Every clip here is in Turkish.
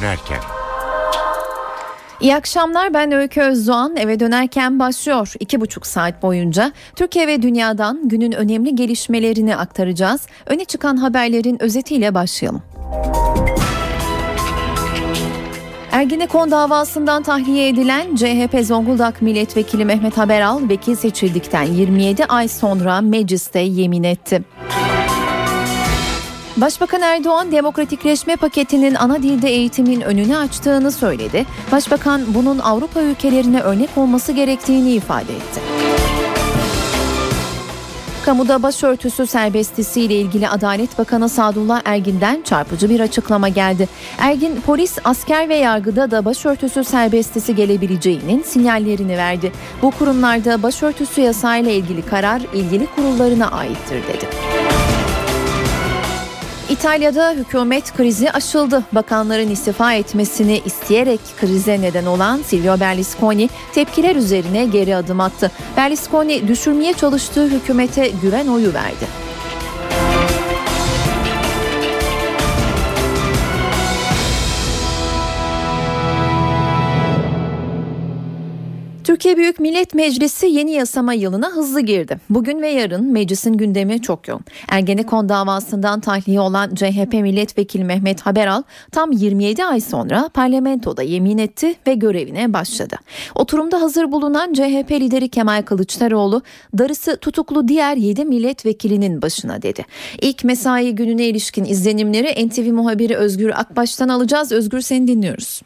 dönerken. İyi akşamlar ben Öykü Özdoğan eve dönerken başlıyor. İki buçuk saat boyunca Türkiye ve dünyadan günün önemli gelişmelerini aktaracağız. Öne çıkan haberlerin özetiyle başlayalım. Ergenekon davasından tahliye edilen CHP Zonguldak Milletvekili Mehmet Haberal vekil seçildikten 27 ay sonra mecliste yemin etti. Başbakan Erdoğan demokratikleşme paketinin ana dilde eğitimin önünü açtığını söyledi. Başbakan bunun Avrupa ülkelerine örnek olması gerektiğini ifade etti. Kamuda başörtüsü serbestisi ile ilgili Adalet Bakanı Sadullah Ergin'den çarpıcı bir açıklama geldi. Ergin polis, asker ve yargıda da başörtüsü serbestisi gelebileceğinin sinyallerini verdi. Bu kurumlarda başörtüsü yasayla ilgili karar ilgili kurullarına aittir dedi. İtalya'da hükümet krizi aşıldı. Bakanların istifa etmesini isteyerek krize neden olan Silvio Berlusconi tepkiler üzerine geri adım attı. Berlusconi düşürmeye çalıştığı hükümete güven oyu verdi. Türkiye Büyük Millet Meclisi yeni yasama yılına hızlı girdi. Bugün ve yarın meclisin gündemi çok yoğun. Ergenekon davasından tahliye olan CHP milletvekili Mehmet Haberal tam 27 ay sonra parlamentoda yemin etti ve görevine başladı. Oturumda hazır bulunan CHP lideri Kemal Kılıçdaroğlu darısı tutuklu diğer 7 milletvekilinin başına dedi. İlk mesai gününe ilişkin izlenimleri NTV muhabiri Özgür Akbaş'tan alacağız. Özgür seni dinliyoruz.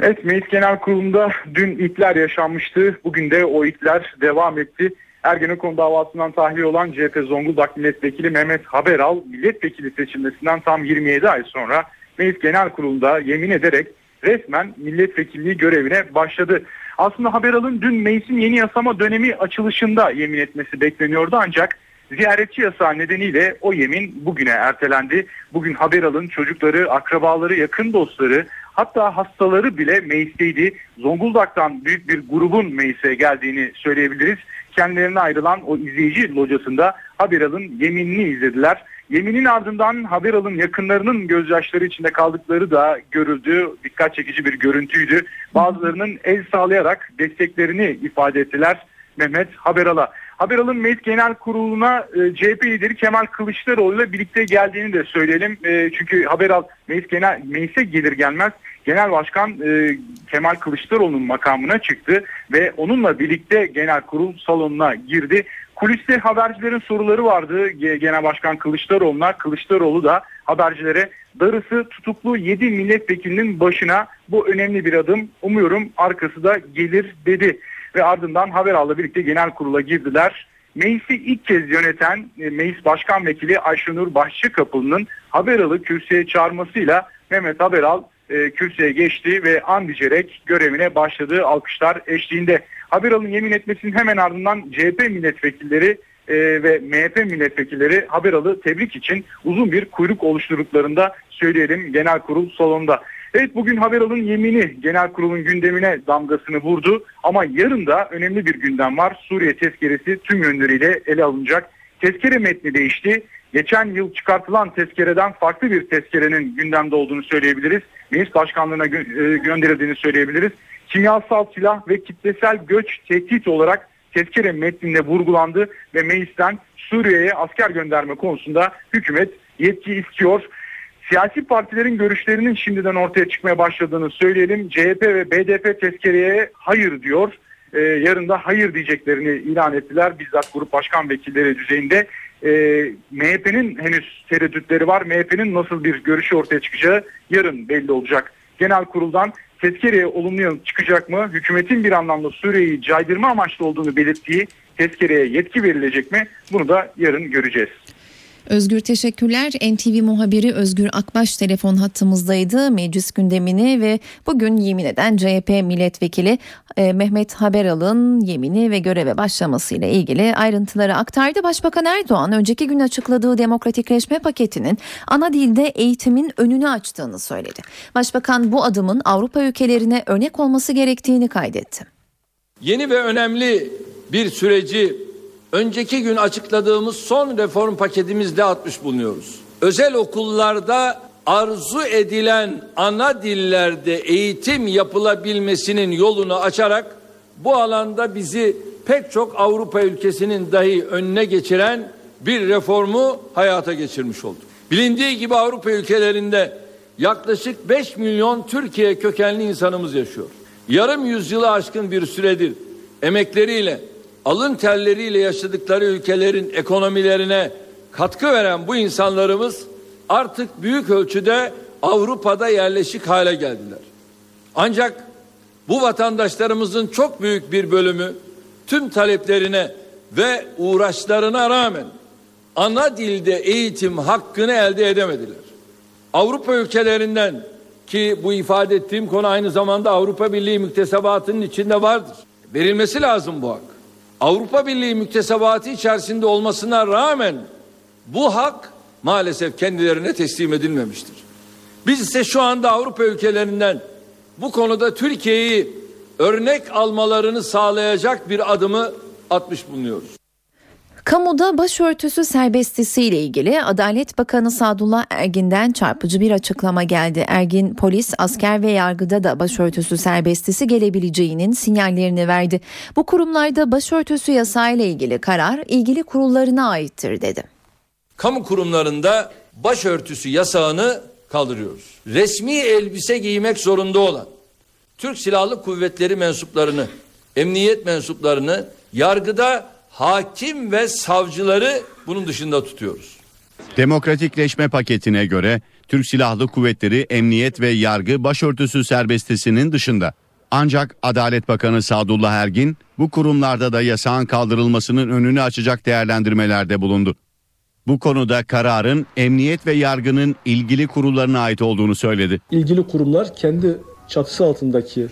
Evet Meclis Genel Kurulu'nda dün ilkler yaşanmıştı. Bugün de o ilkler devam etti. Ergenekon davasından tahliye olan CHP Zonguldak Milletvekili Mehmet Haberal milletvekili seçilmesinden tam 27 ay sonra Meclis Genel Kurulu'nda yemin ederek resmen milletvekilliği görevine başladı. Aslında Haberal'ın dün meclisin yeni yasama dönemi açılışında yemin etmesi bekleniyordu ancak ziyaretçi yasağı nedeniyle o yemin bugüne ertelendi. Bugün Haberal'ın çocukları, akrabaları, yakın dostları Hatta hastaları bile meclisteydi. Zonguldak'tan büyük bir grubun meclise geldiğini söyleyebiliriz. Kendilerine ayrılan o izleyici locasında Haberal'ın yeminini izlediler. Yeminin ardından Haberal'ın yakınlarının gözyaşları içinde kaldıkları da görüldü. Dikkat çekici bir görüntüydü. Bazılarının el sağlayarak desteklerini ifade ettiler Mehmet Haberal'a. Haberal'ın Meclis Genel Kurulu'na e, CHP lideri Kemal Kılıçdaroğlu ile birlikte geldiğini de söyleyelim. E, çünkü Haberal Meclis Genel Meclis'e gelir gelmez Genel Başkan e, Kemal Kılıçdaroğlu'nun makamına çıktı ve onunla birlikte genel kurul salonuna girdi. Kuliste habercilerin soruları vardı Genel Başkan Kılıçdaroğlu'na. Kılıçdaroğlu da habercilere darısı tutuklu 7 milletvekilinin başına bu önemli bir adım. Umuyorum arkası da gelir dedi. Ve ardından Haberal'la birlikte genel kurula girdiler. Meclisi ilk kez yöneten e, Meclis Başkan Vekili Ayşenur Başçıkapılı'nın Haberal'ı kürsüye çağırmasıyla Mehmet Haberal e, kürsüye geçti ve an içerek görevine başladığı alkışlar eşliğinde. Haberal'ın yemin etmesinin hemen ardından CHP milletvekilleri e, ve MHP milletvekilleri Haberal'ı tebrik için uzun bir kuyruk oluşturduklarında söyleyelim genel kurul salonunda. Evet bugün Haberal'ın yemini genel kurulun gündemine damgasını vurdu ama yarın da önemli bir gündem var. Suriye tezkeresi tüm yönleriyle ele alınacak. Tezkere metni değişti. Geçen yıl çıkartılan tezkereden farklı bir tezkerenin gündemde olduğunu söyleyebiliriz. Meclis başkanlığına gö- e, gönderildiğini söyleyebiliriz. Kimyasal silah ve kitlesel göç tehdit olarak tezkere metninde vurgulandı ve meclisten Suriye'ye asker gönderme konusunda hükümet yetki istiyor. Siyasi partilerin görüşlerinin şimdiden ortaya çıkmaya başladığını söyleyelim. CHP ve BDP tezkereye hayır diyor. Ee, yarın da hayır diyeceklerini ilan ettiler. Bizzat grup başkan vekilleri düzeyinde. Ee, MHP'nin henüz tereddütleri var. MHP'nin nasıl bir görüşü ortaya çıkacağı yarın belli olacak. Genel kuruldan tezkereye olumlu yanıt çıkacak mı? Hükümetin bir anlamda Suriye'yi caydırma amaçlı olduğunu belirttiği tezkereye yetki verilecek mi? Bunu da yarın göreceğiz. Özgür teşekkürler. NTV muhabiri Özgür Akbaş telefon hattımızdaydı. Meclis gündemini ve bugün yemin eden CHP milletvekili e, Mehmet Haberal'ın yemini ve göreve başlamasıyla ilgili ayrıntıları aktardı. Başbakan Erdoğan önceki gün açıkladığı demokratikleşme paketinin ana dilde eğitimin önünü açtığını söyledi. Başbakan bu adımın Avrupa ülkelerine örnek olması gerektiğini kaydetti. Yeni ve önemli bir süreci önceki gün açıkladığımız son reform paketimizde atmış bulunuyoruz. Özel okullarda arzu edilen ana dillerde eğitim yapılabilmesinin yolunu açarak bu alanda bizi pek çok Avrupa ülkesinin dahi önüne geçiren bir reformu hayata geçirmiş olduk. Bilindiği gibi Avrupa ülkelerinde yaklaşık 5 milyon Türkiye kökenli insanımız yaşıyor. Yarım yüzyılı aşkın bir süredir emekleriyle, alın terleriyle yaşadıkları ülkelerin ekonomilerine katkı veren bu insanlarımız artık büyük ölçüde Avrupa'da yerleşik hale geldiler. Ancak bu vatandaşlarımızın çok büyük bir bölümü tüm taleplerine ve uğraşlarına rağmen ana dilde eğitim hakkını elde edemediler. Avrupa ülkelerinden ki bu ifade ettiğim konu aynı zamanda Avrupa Birliği müktesebatının içinde vardır. Verilmesi lazım bu hak. Avrupa Birliği müktesebatı içerisinde olmasına rağmen bu hak maalesef kendilerine teslim edilmemiştir. Biz ise şu anda Avrupa ülkelerinden bu konuda Türkiye'yi örnek almalarını sağlayacak bir adımı atmış bulunuyoruz. Kamuda başörtüsü serbestisiyle ilgili Adalet Bakanı Sadullah Ergin'den çarpıcı bir açıklama geldi. Ergin polis, asker ve yargıda da başörtüsü serbestisi gelebileceğinin sinyallerini verdi. Bu kurumlarda başörtüsü yasayla ilgili karar ilgili kurullarına aittir dedi. Kamu kurumlarında başörtüsü yasağını kaldırıyoruz. Resmi elbise giymek zorunda olan Türk Silahlı Kuvvetleri mensuplarını, emniyet mensuplarını yargıda hakim ve savcıları bunun dışında tutuyoruz. Demokratikleşme paketine göre Türk Silahlı Kuvvetleri, Emniyet ve Yargı başörtüsü serbestisinin dışında. Ancak Adalet Bakanı Sadullah Ergin bu kurumlarda da yasağın kaldırılmasının önünü açacak değerlendirmelerde bulundu. Bu konuda kararın emniyet ve yargının ilgili kurullarına ait olduğunu söyledi. İlgili kurumlar kendi çatısı altındaki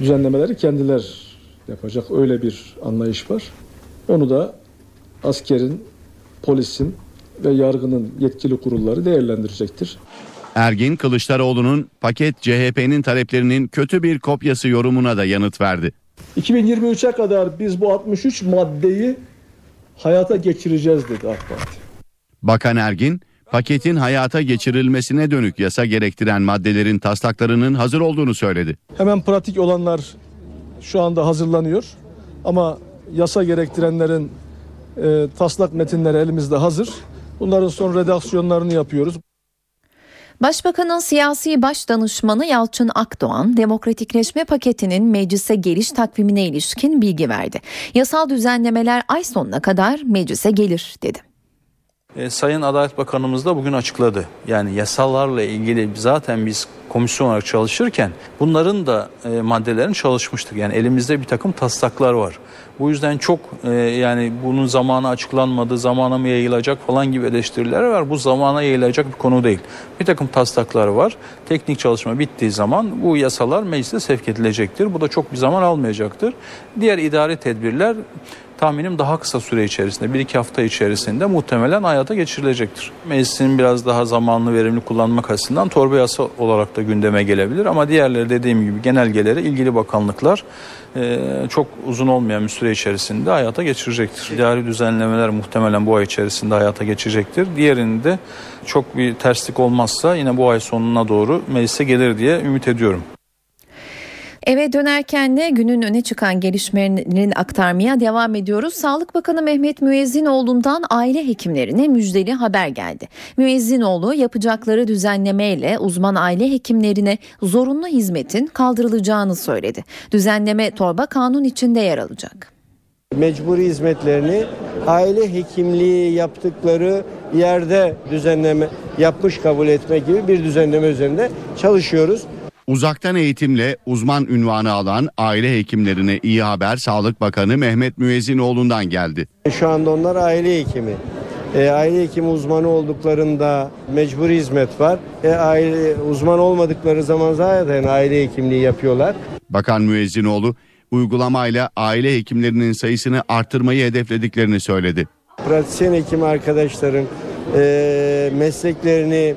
düzenlemeleri kendiler yapacak öyle bir anlayış var. Onu da askerin, polisin ve yargının yetkili kurulları değerlendirecektir. Ergin Kılıçdaroğlu'nun paket CHP'nin taleplerinin kötü bir kopyası yorumuna da yanıt verdi. 2023'e kadar biz bu 63 maddeyi hayata geçireceğiz dedi AK Parti. Bakan Ergin, paketin hayata geçirilmesine dönük yasa gerektiren maddelerin taslaklarının hazır olduğunu söyledi. Hemen pratik olanlar şu anda hazırlanıyor ama yasa gerektirenlerin e, taslak metinleri elimizde hazır. Bunların son redaksiyonlarını yapıyoruz. Başbakanın siyasi baş danışmanı Yalçın Akdoğan, demokratikleşme paketinin meclise geliş takvimine ilişkin bilgi verdi. Yasal düzenlemeler ay sonuna kadar meclise gelir dedi. E, Sayın Adalet Bakanımız da bugün açıkladı. Yani yasalarla ilgili zaten biz komisyon olarak çalışırken bunların da e, maddelerin çalışmıştık. Yani elimizde bir takım taslaklar var. Bu yüzden çok e, yani bunun zamanı açıklanmadı, zamana mı yayılacak falan gibi eleştiriler var. Bu zamana yayılacak bir konu değil. Bir takım taslaklar var. Teknik çalışma bittiği zaman bu yasalar meclise sevk edilecektir. Bu da çok bir zaman almayacaktır. Diğer idari tedbirler tahminim daha kısa süre içerisinde, bir iki hafta içerisinde muhtemelen hayata geçirilecektir. Meclisin biraz daha zamanlı verimli kullanmak açısından torba yasa olarak da gündeme gelebilir. Ama diğerleri dediğim gibi genelgeleri ilgili bakanlıklar e, çok uzun olmayan bir süre içerisinde hayata geçirecektir. İdari düzenlemeler muhtemelen bu ay içerisinde hayata geçecektir. Diğerini de çok bir terslik olmazsa yine bu ay sonuna doğru meclise gelir diye ümit ediyorum. Eve dönerken de günün öne çıkan gelişmelerini aktarmaya devam ediyoruz. Sağlık Bakanı Mehmet Müezzinoğlu'ndan aile hekimlerine müjdeli haber geldi. Müezzinoğlu yapacakları düzenlemeyle uzman aile hekimlerine zorunlu hizmetin kaldırılacağını söyledi. Düzenleme torba kanun içinde yer alacak. Mecburi hizmetlerini aile hekimliği yaptıkları yerde düzenleme yapmış kabul etme gibi bir düzenleme üzerinde çalışıyoruz. Uzaktan eğitimle uzman ünvanı alan aile hekimlerine iyi haber Sağlık Bakanı Mehmet Müezzinoğlu'ndan geldi. Şu anda onlar aile hekimi. E, aile hekimi uzmanı olduklarında mecburi hizmet var. E, aile uzman olmadıkları zaman zaten aile hekimliği yapıyorlar. Bakan Müezzinoğlu uygulamayla aile hekimlerinin sayısını arttırmayı hedeflediklerini söyledi. Pratisyen hekim arkadaşların e, mesleklerini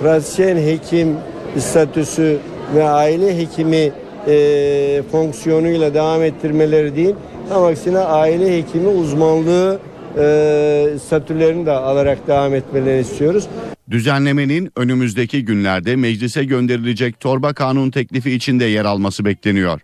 pratisyen hekim statüsü ve aile hekimi e, fonksiyonuyla devam ettirmeleri değil. Tam aksine aile hekimi uzmanlığı e, statülerini de alarak devam etmelerini istiyoruz. Düzenlemenin önümüzdeki günlerde meclise gönderilecek torba kanun teklifi içinde yer alması bekleniyor.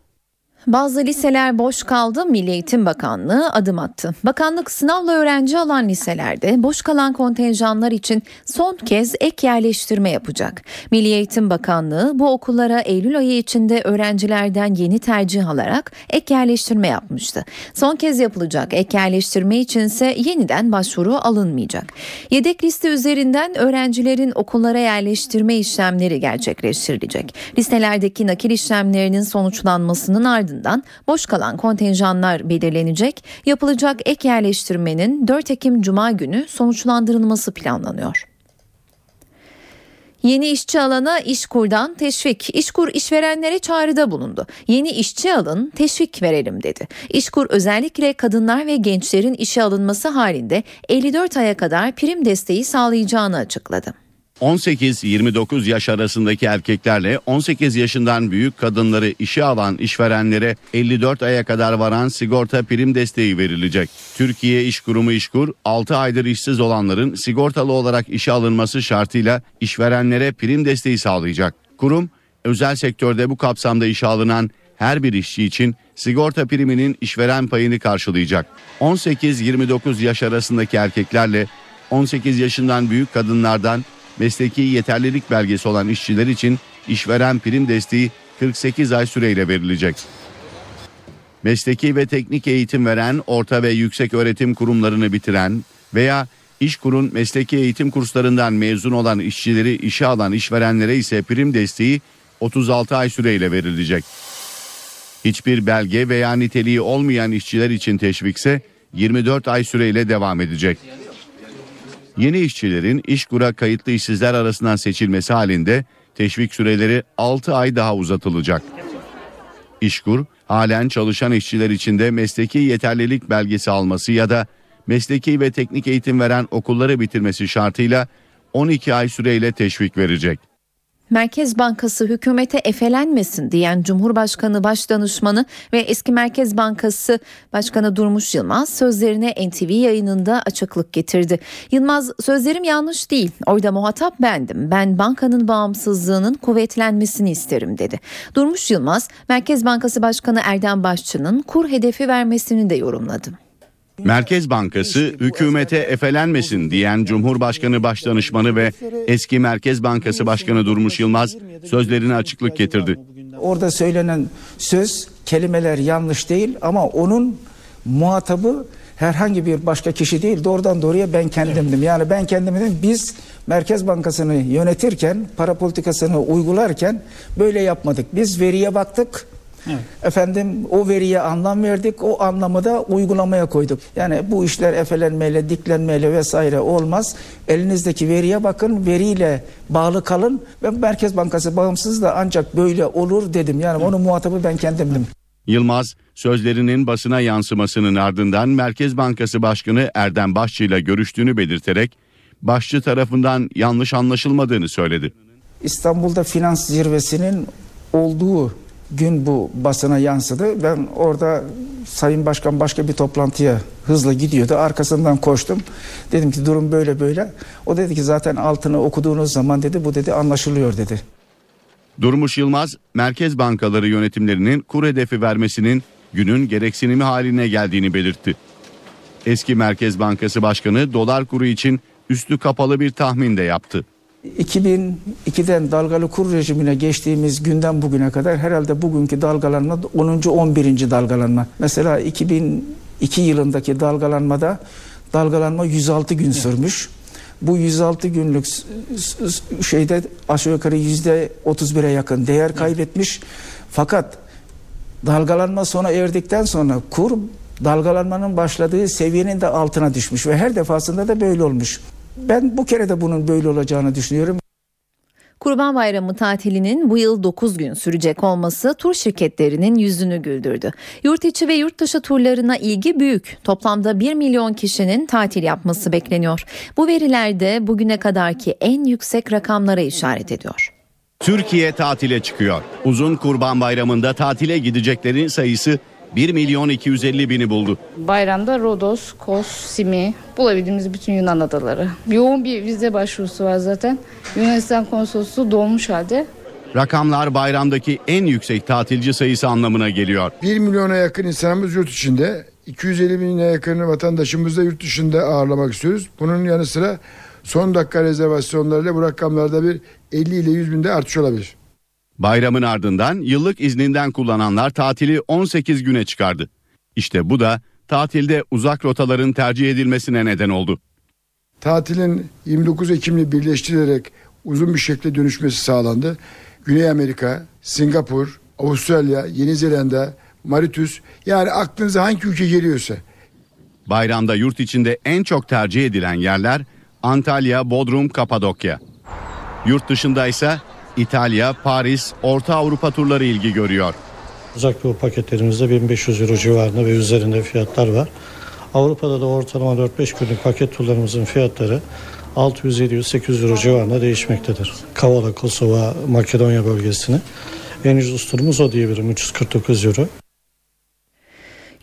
Bazı liseler boş kaldı. Milli Eğitim Bakanlığı adım attı. Bakanlık sınavla öğrenci alan liselerde boş kalan kontenjanlar için son kez ek yerleştirme yapacak. Milli Eğitim Bakanlığı bu okullara Eylül ayı içinde öğrencilerden yeni tercih alarak ek yerleştirme yapmıştı. Son kez yapılacak ek yerleştirme içinse yeniden başvuru alınmayacak. Yedek liste üzerinden öğrencilerin okullara yerleştirme işlemleri gerçekleştirilecek. Listelerdeki nakil işlemlerinin sonuçlanmasının ardından ardından boş kalan kontenjanlar belirlenecek. Yapılacak ek yerleştirmenin 4 Ekim Cuma günü sonuçlandırılması planlanıyor. Yeni işçi alana İşkur'dan teşvik. İşkur işverenlere çağrıda bulundu. Yeni işçi alın, teşvik verelim dedi. İşkur özellikle kadınlar ve gençlerin işe alınması halinde 54 aya kadar prim desteği sağlayacağını açıkladı. 18-29 yaş arasındaki erkeklerle 18 yaşından büyük kadınları işe alan işverenlere 54 aya kadar varan sigorta prim desteği verilecek. Türkiye İş Kurumu İşkur 6 aydır işsiz olanların sigortalı olarak işe alınması şartıyla işverenlere prim desteği sağlayacak. Kurum özel sektörde bu kapsamda işe alınan her bir işçi için sigorta priminin işveren payını karşılayacak. 18-29 yaş arasındaki erkeklerle 18 yaşından büyük kadınlardan mesleki yeterlilik belgesi olan işçiler için işveren prim desteği 48 ay süreyle verilecek. Mesleki ve teknik eğitim veren orta ve yüksek öğretim kurumlarını bitiren veya İşkur'un mesleki eğitim kurslarından mezun olan işçileri işe alan işverenlere ise prim desteği 36 ay süreyle verilecek. Hiçbir belge veya niteliği olmayan işçiler için teşvikse 24 ay süreyle devam edecek. Yeni işçilerin işkura kayıtlı işsizler arasından seçilmesi halinde teşvik süreleri 6 ay daha uzatılacak. İşkur halen çalışan işçiler için de mesleki yeterlilik belgesi alması ya da mesleki ve teknik eğitim veren okulları bitirmesi şartıyla 12 ay süreyle teşvik verecek. Merkez Bankası hükümete efelenmesin diyen Cumhurbaşkanı Başdanışmanı ve eski Merkez Bankası Başkanı Durmuş Yılmaz sözlerine NTV yayınında açıklık getirdi. Yılmaz sözlerim yanlış değil. Orada muhatap bendim. Ben bankanın bağımsızlığının kuvvetlenmesini isterim dedi. Durmuş Yılmaz Merkez Bankası Başkanı Erdem Başçı'nın kur hedefi vermesini de yorumladı. Merkez Bankası hükümete efelenmesin diyen Cumhurbaşkanı Başdanışmanı ve eski Merkez Bankası Başkanı Durmuş Yılmaz sözlerine açıklık getirdi. Orada söylenen söz kelimeler yanlış değil ama onun muhatabı herhangi bir başka kişi değil doğrudan doğruya ben kendimdim. Yani ben kendimdim biz Merkez Bankası'nı yönetirken para politikasını uygularken böyle yapmadık. Biz veriye baktık Evet. Efendim o veriye anlam verdik. O anlamı da uygulamaya koyduk. Yani bu işler efelenmeyle, diklenmeyle vesaire olmaz. Elinizdeki veriye bakın, veriyle bağlı kalın ve Merkez Bankası bağımsız da ancak böyle olur dedim. Yani evet. onun muhatabı ben kendimdim. Yılmaz sözlerinin basına yansımasının ardından Merkez Bankası Başkanı Erdem Başçı ile görüştüğünü belirterek Başçı tarafından yanlış anlaşılmadığını söyledi. İstanbul'da finans zirvesinin olduğu gün bu basına yansıdı. Ben orada Sayın Başkan başka bir toplantıya hızla gidiyordu. Arkasından koştum. Dedim ki durum böyle böyle. O dedi ki zaten altını okuduğunuz zaman dedi bu dedi anlaşılıyor dedi. Durmuş Yılmaz, merkez bankaları yönetimlerinin kur hedefi vermesinin günün gereksinimi haline geldiğini belirtti. Eski Merkez Bankası Başkanı dolar kuru için üstü kapalı bir tahmin de yaptı. 2002'den dalgalı kur rejimine geçtiğimiz günden bugüne kadar herhalde bugünkü dalgalanma 10. 11. dalgalanma. Mesela 2002 yılındaki dalgalanmada dalgalanma 106 gün sürmüş. Bu 106 günlük şeyde aşağı yukarı yüzde 31'e yakın değer kaybetmiş. Fakat dalgalanma sona erdikten sonra kur dalgalanmanın başladığı seviyenin de altına düşmüş ve her defasında da böyle olmuş. Ben bu kere de bunun böyle olacağını düşünüyorum. Kurban Bayramı tatilinin bu yıl 9 gün sürecek olması tur şirketlerinin yüzünü güldürdü. Yurt içi ve yurt dışı turlarına ilgi büyük. Toplamda 1 milyon kişinin tatil yapması bekleniyor. Bu veriler de bugüne kadarki en yüksek rakamlara işaret ediyor. Türkiye tatile çıkıyor. Uzun Kurban Bayramı'nda tatile gideceklerin sayısı 1 milyon 250 bini buldu. Bayramda Rodos, Kos, Simi bulabildiğimiz bütün Yunan adaları. Yoğun bir vize başvurusu var zaten. Yunanistan konsolosluğu dolmuş halde. Rakamlar bayramdaki en yüksek tatilci sayısı anlamına geliyor. 1 milyona yakın insanımız yurt içinde. 250 bine yakın vatandaşımızı da yurt dışında ağırlamak istiyoruz. Bunun yanı sıra son dakika rezervasyonlarıyla bu rakamlarda bir 50 ile 100 binde artış olabilir. Bayramın ardından yıllık izninden kullananlar tatili 18 güne çıkardı. İşte bu da tatilde uzak rotaların tercih edilmesine neden oldu. Tatilin 29 Ekim'le birleştirilerek uzun bir şekilde dönüşmesi sağlandı. Güney Amerika, Singapur, Avustralya, Yeni Zelanda, Mauritius yani aklınıza hangi ülke geliyorsa Bayramda yurt içinde en çok tercih edilen yerler Antalya, Bodrum, Kapadokya. Yurt dışında ise İtalya, Paris, Orta Avrupa turları ilgi görüyor. Uzak Doğu paketlerimizde 1500 euro civarında ve üzerinde fiyatlar var. Avrupa'da da ortalama 4-5 günlük paket turlarımızın fiyatları 600-700-800 euro civarında değişmektedir. Kavala, Kosova, Makedonya bölgesini. En ucuz turumuz o diyebilirim 349 euro.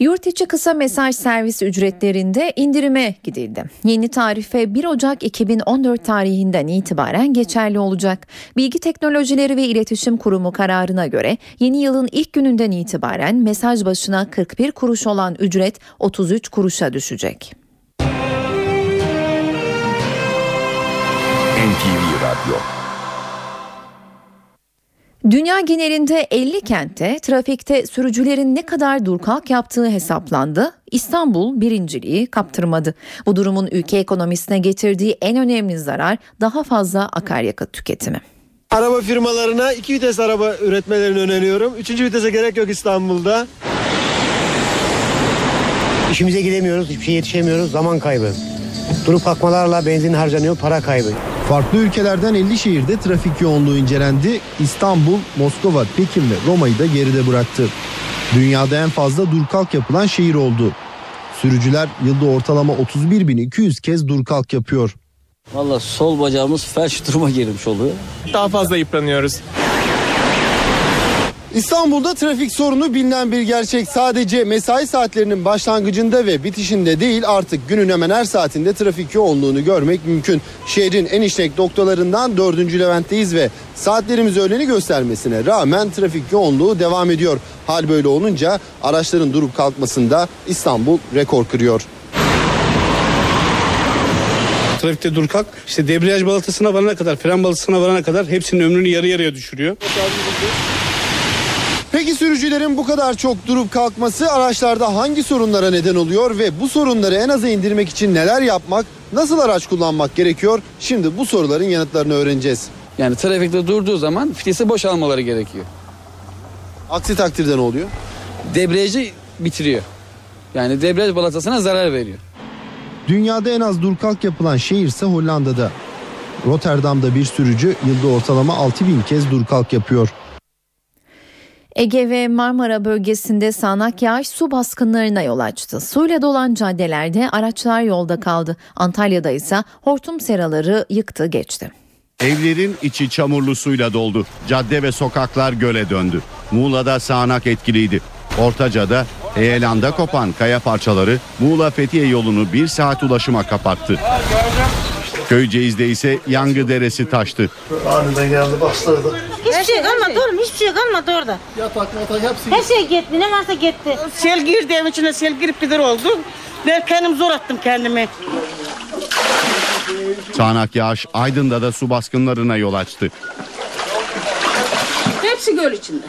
Yurt içi kısa mesaj servis ücretlerinde indirime gidildi. Yeni tarife 1 Ocak 2014 tarihinden itibaren geçerli olacak. Bilgi Teknolojileri ve İletişim Kurumu kararına göre yeni yılın ilk gününden itibaren mesaj başına 41 kuruş olan ücret 33 kuruşa düşecek. NTV Radyo Dünya genelinde 50 kentte trafikte sürücülerin ne kadar dur kalk yaptığı hesaplandı. İstanbul birinciliği kaptırmadı. Bu durumun ülke ekonomisine getirdiği en önemli zarar daha fazla akaryakıt tüketimi. Araba firmalarına iki vites araba üretmelerini öneriyorum. Üçüncü vitese gerek yok İstanbul'da. İşimize gidemiyoruz, hiçbir şey yetişemiyoruz, zaman kaybı. Durup kalkmalarla benzin harcanıyor, para kaybı. Farklı ülkelerden 50 şehirde trafik yoğunluğu incelendi. İstanbul, Moskova, Pekin ve Roma'yı da geride bıraktı. Dünyada en fazla dur kalk yapılan şehir oldu. Sürücüler yılda ortalama 31.200 kez dur kalk yapıyor. Valla sol bacağımız felç duruma girmiş oluyor. Daha fazla yıpranıyoruz. İstanbul'da trafik sorunu bilinen bir gerçek. Sadece mesai saatlerinin başlangıcında ve bitişinde değil artık günün hemen her saatinde trafik yoğunluğunu görmek mümkün. Şehrin en işlek noktalarından 4. Levent'teyiz ve saatlerimiz öğleni göstermesine rağmen trafik yoğunluğu devam ediyor. Hal böyle olunca araçların durup kalkmasında İstanbul rekor kırıyor. Trafikte dur kalk işte debriyaj balatasına varana kadar fren balatasına varana kadar hepsinin ömrünü yarı yarıya düşürüyor. Peki sürücülerin bu kadar çok durup kalkması araçlarda hangi sorunlara neden oluyor ve bu sorunları en aza indirmek için neler yapmak, nasıl araç kullanmak gerekiyor? Şimdi bu soruların yanıtlarını öğreneceğiz. Yani trafikte durduğu zaman fitesi boşalmaları gerekiyor. Aksi takdirde ne oluyor? Debriyajı bitiriyor. Yani debriyaj balatasına zarar veriyor. Dünyada en az dur kalk yapılan şehir ise Hollanda'da. Rotterdam'da bir sürücü yılda ortalama 6000 kez dur kalk yapıyor. Ege ve Marmara bölgesinde sağanak yağış su baskınlarına yol açtı. Suyla dolan caddelerde araçlar yolda kaldı. Antalya'da ise hortum seraları yıktı geçti. Evlerin içi çamurlu suyla doldu. Cadde ve sokaklar göle döndü. Muğla'da sağanak etkiliydi. Ortaca'da Heyelan'da kopan kaya parçaları Muğla Fethiye yolunu bir saat ulaşıma kapattı. Köyceğiz'de ise Yangı Deresi taştı. Aniden geldi bastırdı. Hiçbir şey kalmadı oğlum hiçbir şey kalmadı orada. Yatak matak hepsi Her şey gitti ne varsa gitti. Sel girdi evin içine sel girip gider oldu. Ben kendim zor attım kendimi. Sağanak yağış Aydın'da da su baskınlarına yol açtı. Hepsi göl içinde.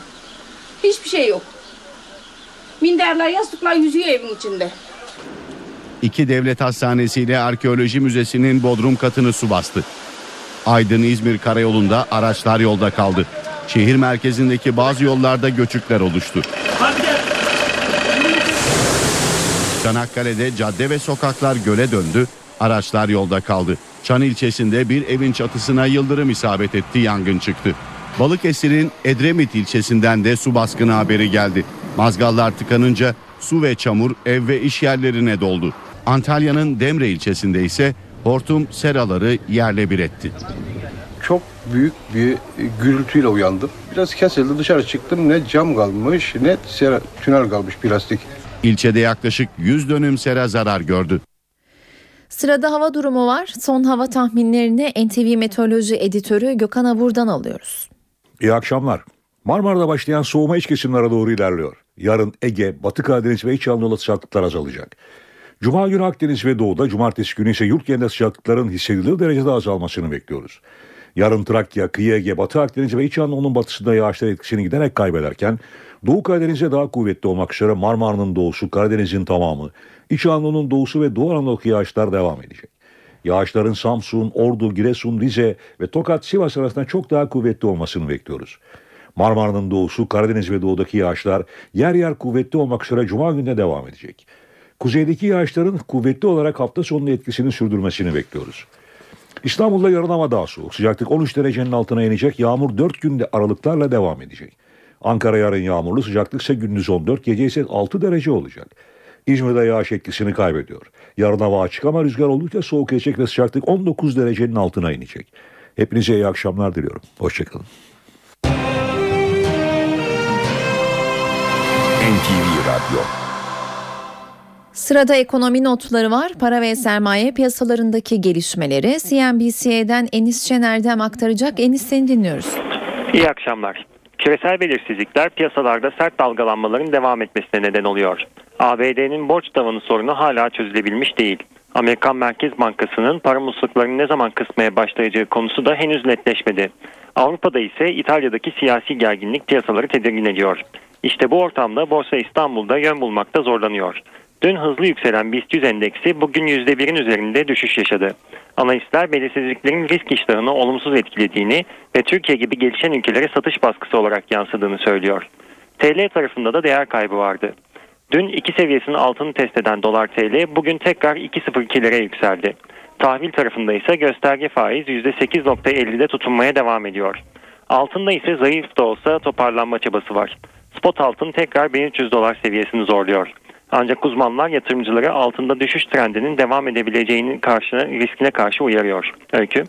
Hiçbir şey yok. Minderler, yastıklar yüzüyor evin içinde. İki devlet hastanesi ile arkeoloji müzesinin bodrum katını su bastı. Aydın-İzmir karayolunda araçlar yolda kaldı. Şehir merkezindeki bazı yollarda göçükler oluştu. Çanakkale'de cadde ve sokaklar göle döndü, araçlar yolda kaldı. Çan ilçesinde bir evin çatısına yıldırım isabet etti, yangın çıktı. Balıkesir'in Edremit ilçesinden de su baskını haberi geldi. Mazgallar tıkanınca su ve çamur ev ve iş yerlerine doldu. Antalya'nın Demre ilçesinde ise hortum seraları yerle bir etti. çok büyük bir gürültüyle uyandım. Biraz kesildi dışarı çıktım ne cam kalmış ne sera, tünel kalmış plastik. İlçede yaklaşık 100 dönüm sera zarar gördü. Sırada hava durumu var. Son hava tahminlerini NTV Meteoroloji Editörü Gökhan Avur'dan alıyoruz. İyi akşamlar. Marmara'da başlayan soğuma iç kesimlere doğru ilerliyor. Yarın Ege, Batı Karadeniz ve İç Anadolu sıcaklıklar azalacak. Cuma günü Akdeniz ve Doğu'da, cumartesi günü ise yurt genelinde sıcaklıkların hissedilir derecede azalmasını bekliyoruz. Yarın Trakya, Kıyı Ege, Batı Akdeniz ve İç Anadolu'nun batısında yağışlar etkisini giderek kaybederken Doğu Karadeniz'e daha kuvvetli olmak üzere Marmara'nın doğusu, Karadeniz'in tamamı, İç Anadolu'nun doğusu ve Doğu Anadolu'daki yağışlar devam edecek. Yağışların Samsun, Ordu, Giresun, Rize ve Tokat, Sivas arasında çok daha kuvvetli olmasını bekliyoruz. Marmara'nın doğusu, Karadeniz ve doğudaki yağışlar yer yer kuvvetli olmak üzere Cuma gününe devam edecek. Kuzeydeki yağışların kuvvetli olarak hafta sonunda etkisini sürdürmesini bekliyoruz. İstanbul'da yarın ama daha soğuk. Sıcaklık 13 derecenin altına inecek. Yağmur 4 günde aralıklarla devam edecek. Ankara yarın yağmurlu. Sıcaklık ise gündüz 14, gece ise 6 derece olacak. İzmir'de yağış etkisini kaybediyor. Yarın hava açık ama rüzgar oldukça soğuk gelecek ve sıcaklık 19 derecenin altına inecek. Hepinize iyi akşamlar diliyorum. Hoşçakalın. NTV Radyo Sırada ekonomi notları var. Para ve sermaye piyasalarındaki gelişmeleri CNBC'den Enis Şener'den aktaracak. Enis seni dinliyoruz. İyi akşamlar. Küresel belirsizlikler piyasalarda sert dalgalanmaların devam etmesine neden oluyor. ABD'nin borç tavanı sorunu hala çözülebilmiş değil. Amerikan Merkez Bankası'nın para musluklarını ne zaman kısmaya başlayacağı konusu da henüz netleşmedi. Avrupa'da ise İtalya'daki siyasi gerginlik piyasaları tedirgin ediyor. İşte bu ortamda Borsa İstanbul'da yön bulmakta zorlanıyor. Dün hızlı yükselen BIST 100 endeksi bugün %1'in üzerinde düşüş yaşadı. Analistler belirsizliklerin risk iştahını olumsuz etkilediğini ve Türkiye gibi gelişen ülkelere satış baskısı olarak yansıdığını söylüyor. TL tarafında da değer kaybı vardı. Dün iki seviyesinin altını test eden dolar TL bugün tekrar 2.02'lere yükseldi. Tahvil tarafında ise gösterge faiz %8.50'de tutunmaya devam ediyor. Altında ise zayıf da olsa toparlanma çabası var. Spot altın tekrar 1300 dolar seviyesini zorluyor. Ancak uzmanlar yatırımcıları altında düşüş trendinin devam edebileceğinin karşına, riskine karşı uyarıyor. Öykü.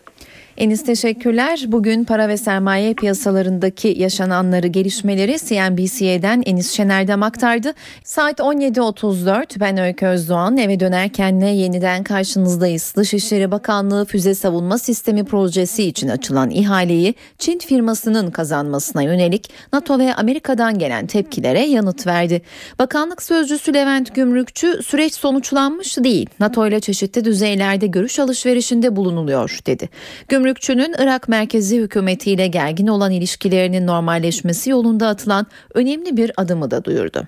Enis teşekkürler. Bugün para ve sermaye piyasalarındaki yaşananları, gelişmeleri CNBC'den Enis Şener'den aktardı. Saat 17.34 ben Öykü Özdoğan eve dönerken ne yeniden karşınızdayız. Dışişleri Bakanlığı Füze Savunma Sistemi projesi için açılan ihaleyi Çin firmasının kazanmasına yönelik NATO ve Amerika'dan gelen tepkilere yanıt verdi. Bakanlık Sözcüsü Levent Gümrükçü süreç sonuçlanmış değil. NATO ile çeşitli düzeylerde görüş alışverişinde bulunuluyor dedi. Gümrükçünün Irak merkezi hükümetiyle gergin olan ilişkilerinin normalleşmesi yolunda atılan önemli bir adımı da duyurdu.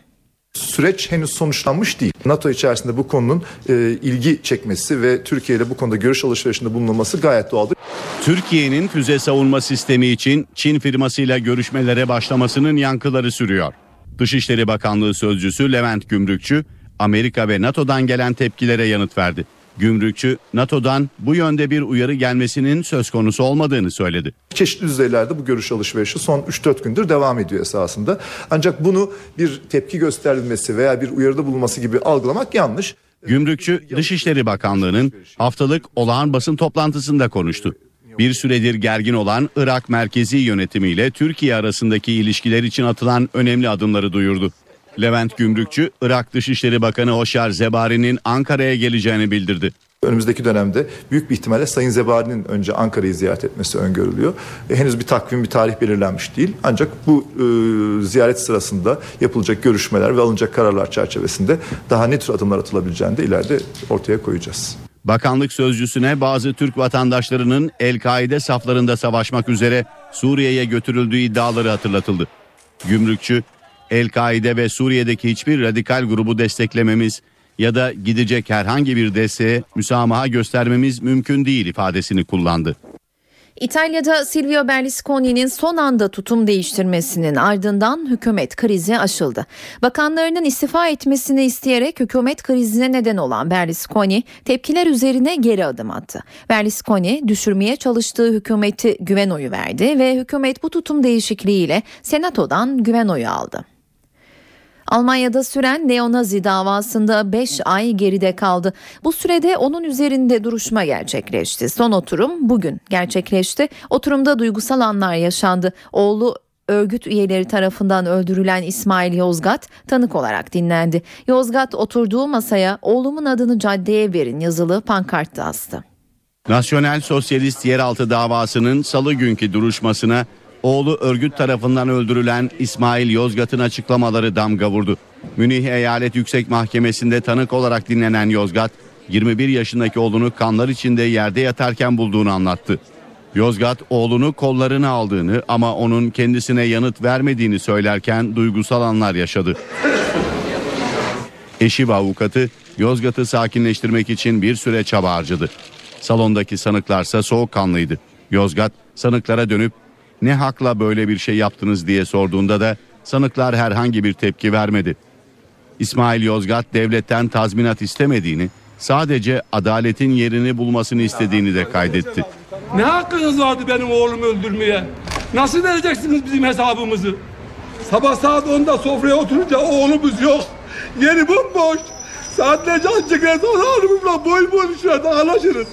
Süreç henüz sonuçlanmış değil. NATO içerisinde bu konunun e, ilgi çekmesi ve Türkiye ile bu konuda görüş alışverişinde bulunulması gayet doğaldır. Türkiye'nin füze savunma sistemi için Çin firmasıyla görüşmelere başlamasının yankıları sürüyor. Dışişleri Bakanlığı Sözcüsü Levent Gümrükçü, Amerika ve NATO'dan gelen tepkilere yanıt verdi. Gümrükçü, NATO'dan bu yönde bir uyarı gelmesinin söz konusu olmadığını söyledi. Çeşitli düzeylerde bu görüş alışverişi son 3-4 gündür devam ediyor esasında. Ancak bunu bir tepki gösterilmesi veya bir uyarıda bulunması gibi algılamak yanlış. Gümrükçü, Dışişleri Bakanlığı'nın haftalık olağan basın toplantısında konuştu. Bir süredir gergin olan Irak merkezi yönetimiyle Türkiye arasındaki ilişkiler için atılan önemli adımları duyurdu. Levent Gümrükçü, Irak Dışişleri Bakanı Hoşar Zebari'nin Ankara'ya geleceğini bildirdi. Önümüzdeki dönemde büyük bir ihtimalle Sayın Zebari'nin önce Ankara'yı ziyaret etmesi öngörülüyor. E, henüz bir takvim, bir tarih belirlenmiş değil. Ancak bu e, ziyaret sırasında yapılacak görüşmeler ve alınacak kararlar çerçevesinde daha ne tür adımlar atılabileceğini de ileride ortaya koyacağız. Bakanlık sözcüsüne bazı Türk vatandaşlarının El-Kaide saflarında savaşmak üzere Suriye'ye götürüldüğü iddiaları hatırlatıldı. Gümrükçü, El-Kaide ve Suriye'deki hiçbir radikal grubu desteklememiz ya da gidecek herhangi bir desteğe müsamaha göstermemiz mümkün değil ifadesini kullandı. İtalya'da Silvio Berlusconi'nin son anda tutum değiştirmesinin ardından hükümet krizi aşıldı. Bakanlarının istifa etmesini isteyerek hükümet krizine neden olan Berlusconi tepkiler üzerine geri adım attı. Berlusconi düşürmeye çalıştığı hükümeti güven oyu verdi ve hükümet bu tutum değişikliğiyle senatodan güven oyu aldı. Almanya'da süren neonazi davasında 5 ay geride kaldı. Bu sürede onun üzerinde duruşma gerçekleşti. Son oturum bugün gerçekleşti. Oturumda duygusal anlar yaşandı. Oğlu örgüt üyeleri tarafından öldürülen İsmail Yozgat tanık olarak dinlendi. Yozgat oturduğu masaya oğlumun adını caddeye verin yazılı pankartta astı. Nasyonel Sosyalist Yeraltı davasının salı günkü duruşmasına oğlu örgüt tarafından öldürülen İsmail Yozgat'ın açıklamaları damga vurdu. Münih Eyalet Yüksek Mahkemesi'nde tanık olarak dinlenen Yozgat, 21 yaşındaki oğlunu kanlar içinde yerde yatarken bulduğunu anlattı. Yozgat oğlunu kollarına aldığını ama onun kendisine yanıt vermediğini söylerken duygusal anlar yaşadı. Eşi ve avukatı Yozgat'ı sakinleştirmek için bir süre çaba harcadı. Salondaki sanıklarsa soğukkanlıydı. Yozgat sanıklara dönüp ne hakla böyle bir şey yaptınız diye sorduğunda da sanıklar herhangi bir tepki vermedi. İsmail Yozgat devletten tazminat istemediğini, sadece adaletin yerini bulmasını istediğini de kaydetti. Ne hakkınız vardı benim oğlumu öldürmeye? Nasıl vereceksiniz bizim hesabımızı? Sabah saat 10'da sofraya oturunca oğlumuz yok. Yeri bomboş. Saatlerce ancak sonra oğlumuzla boy boy şurada anlaşırız.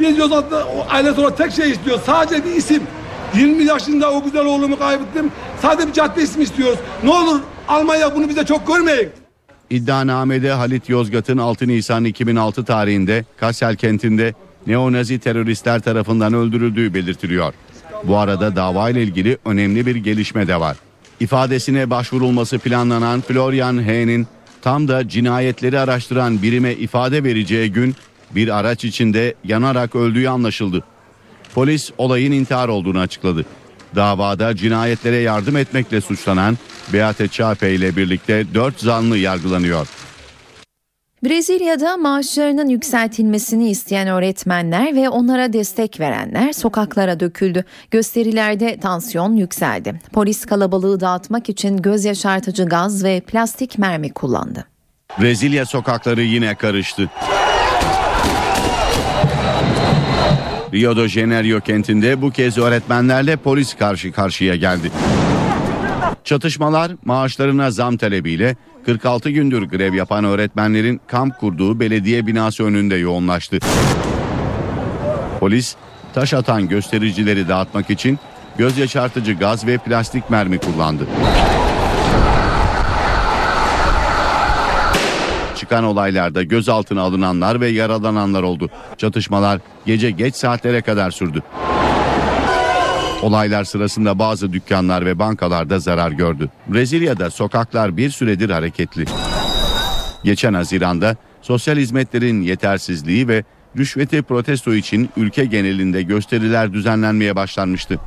Biz Yozgat'ta ailesi olarak tek şey istiyor. Sadece bir isim. 20 yaşında o güzel oğlumu kaybettim. Sadece bir cadde ismi istiyoruz. Ne olur Almanya bunu bize çok görmeyin. İddianamede Halit Yozgat'ın 6 Nisan 2006 tarihinde Kassel kentinde neonazi teröristler tarafından öldürüldüğü belirtiliyor. Bu arada dava ile ilgili önemli bir gelişme de var. İfadesine başvurulması planlanan Florian H'nin tam da cinayetleri araştıran birime ifade vereceği gün bir araç içinde yanarak öldüğü anlaşıldı. Polis olayın intihar olduğunu açıkladı. Davada cinayetlere yardım etmekle suçlanan Beate Çape ile birlikte 4 zanlı yargılanıyor. Brezilya'da maaşlarının yükseltilmesini isteyen öğretmenler ve onlara destek verenler sokaklara döküldü. Gösterilerde tansiyon yükseldi. Polis kalabalığı dağıtmak için göz yaşartıcı gaz ve plastik mermi kullandı. Brezilya sokakları yine karıştı. Rio de Janeiro kentinde bu kez öğretmenlerle polis karşı karşıya geldi. Çatışmalar maaşlarına zam talebiyle 46 gündür grev yapan öğretmenlerin kamp kurduğu belediye binası önünde yoğunlaştı. Polis taş atan göstericileri dağıtmak için göz yaşartıcı gaz ve plastik mermi kullandı. Çıkan olaylarda gözaltına alınanlar ve yaralananlar oldu. Çatışmalar gece geç saatlere kadar sürdü. Olaylar sırasında bazı dükkanlar ve bankalarda zarar gördü. Brezilya'da sokaklar bir süredir hareketli. Geçen Haziran'da sosyal hizmetlerin yetersizliği ve rüşveti protesto için ülke genelinde gösteriler düzenlenmeye başlanmıştı.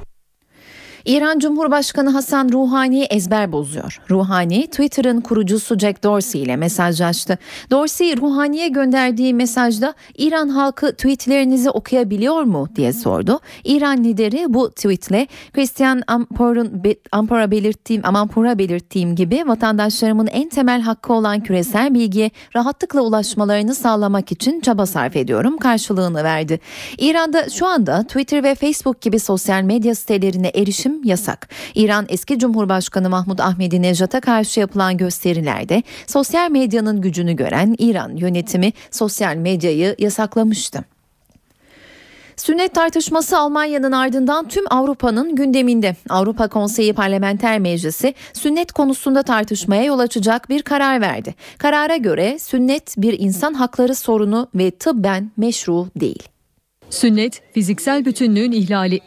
İran Cumhurbaşkanı Hasan Ruhani ezber bozuyor. Ruhani Twitter'ın kurucusu Jack Dorsey ile mesajlaştı. Dorsey Ruhani'ye gönderdiği mesajda İran halkı tweetlerinizi okuyabiliyor mu diye sordu. İran lideri bu tweetle Christian Ampor'un Ampor'a belirttiğim Amanpur'a belirttiğim gibi vatandaşlarımın en temel hakkı olan küresel bilgiye rahatlıkla ulaşmalarını sağlamak için çaba sarf ediyorum karşılığını verdi. İran'da şu anda Twitter ve Facebook gibi sosyal medya sitelerine erişim yasak. İran eski Cumhurbaşkanı Mahmut Ahmedinejad'a karşı yapılan gösterilerde sosyal medyanın gücünü gören İran yönetimi sosyal medyayı yasaklamıştı. Sünnet tartışması Almanya'nın ardından tüm Avrupa'nın gündeminde. Avrupa Konseyi Parlamenter Meclisi sünnet konusunda tartışmaya yol açacak bir karar verdi. Karara göre sünnet bir insan hakları sorunu ve tıbben meşru değil. Sünnet fiziksel bütünlüğün ihlali.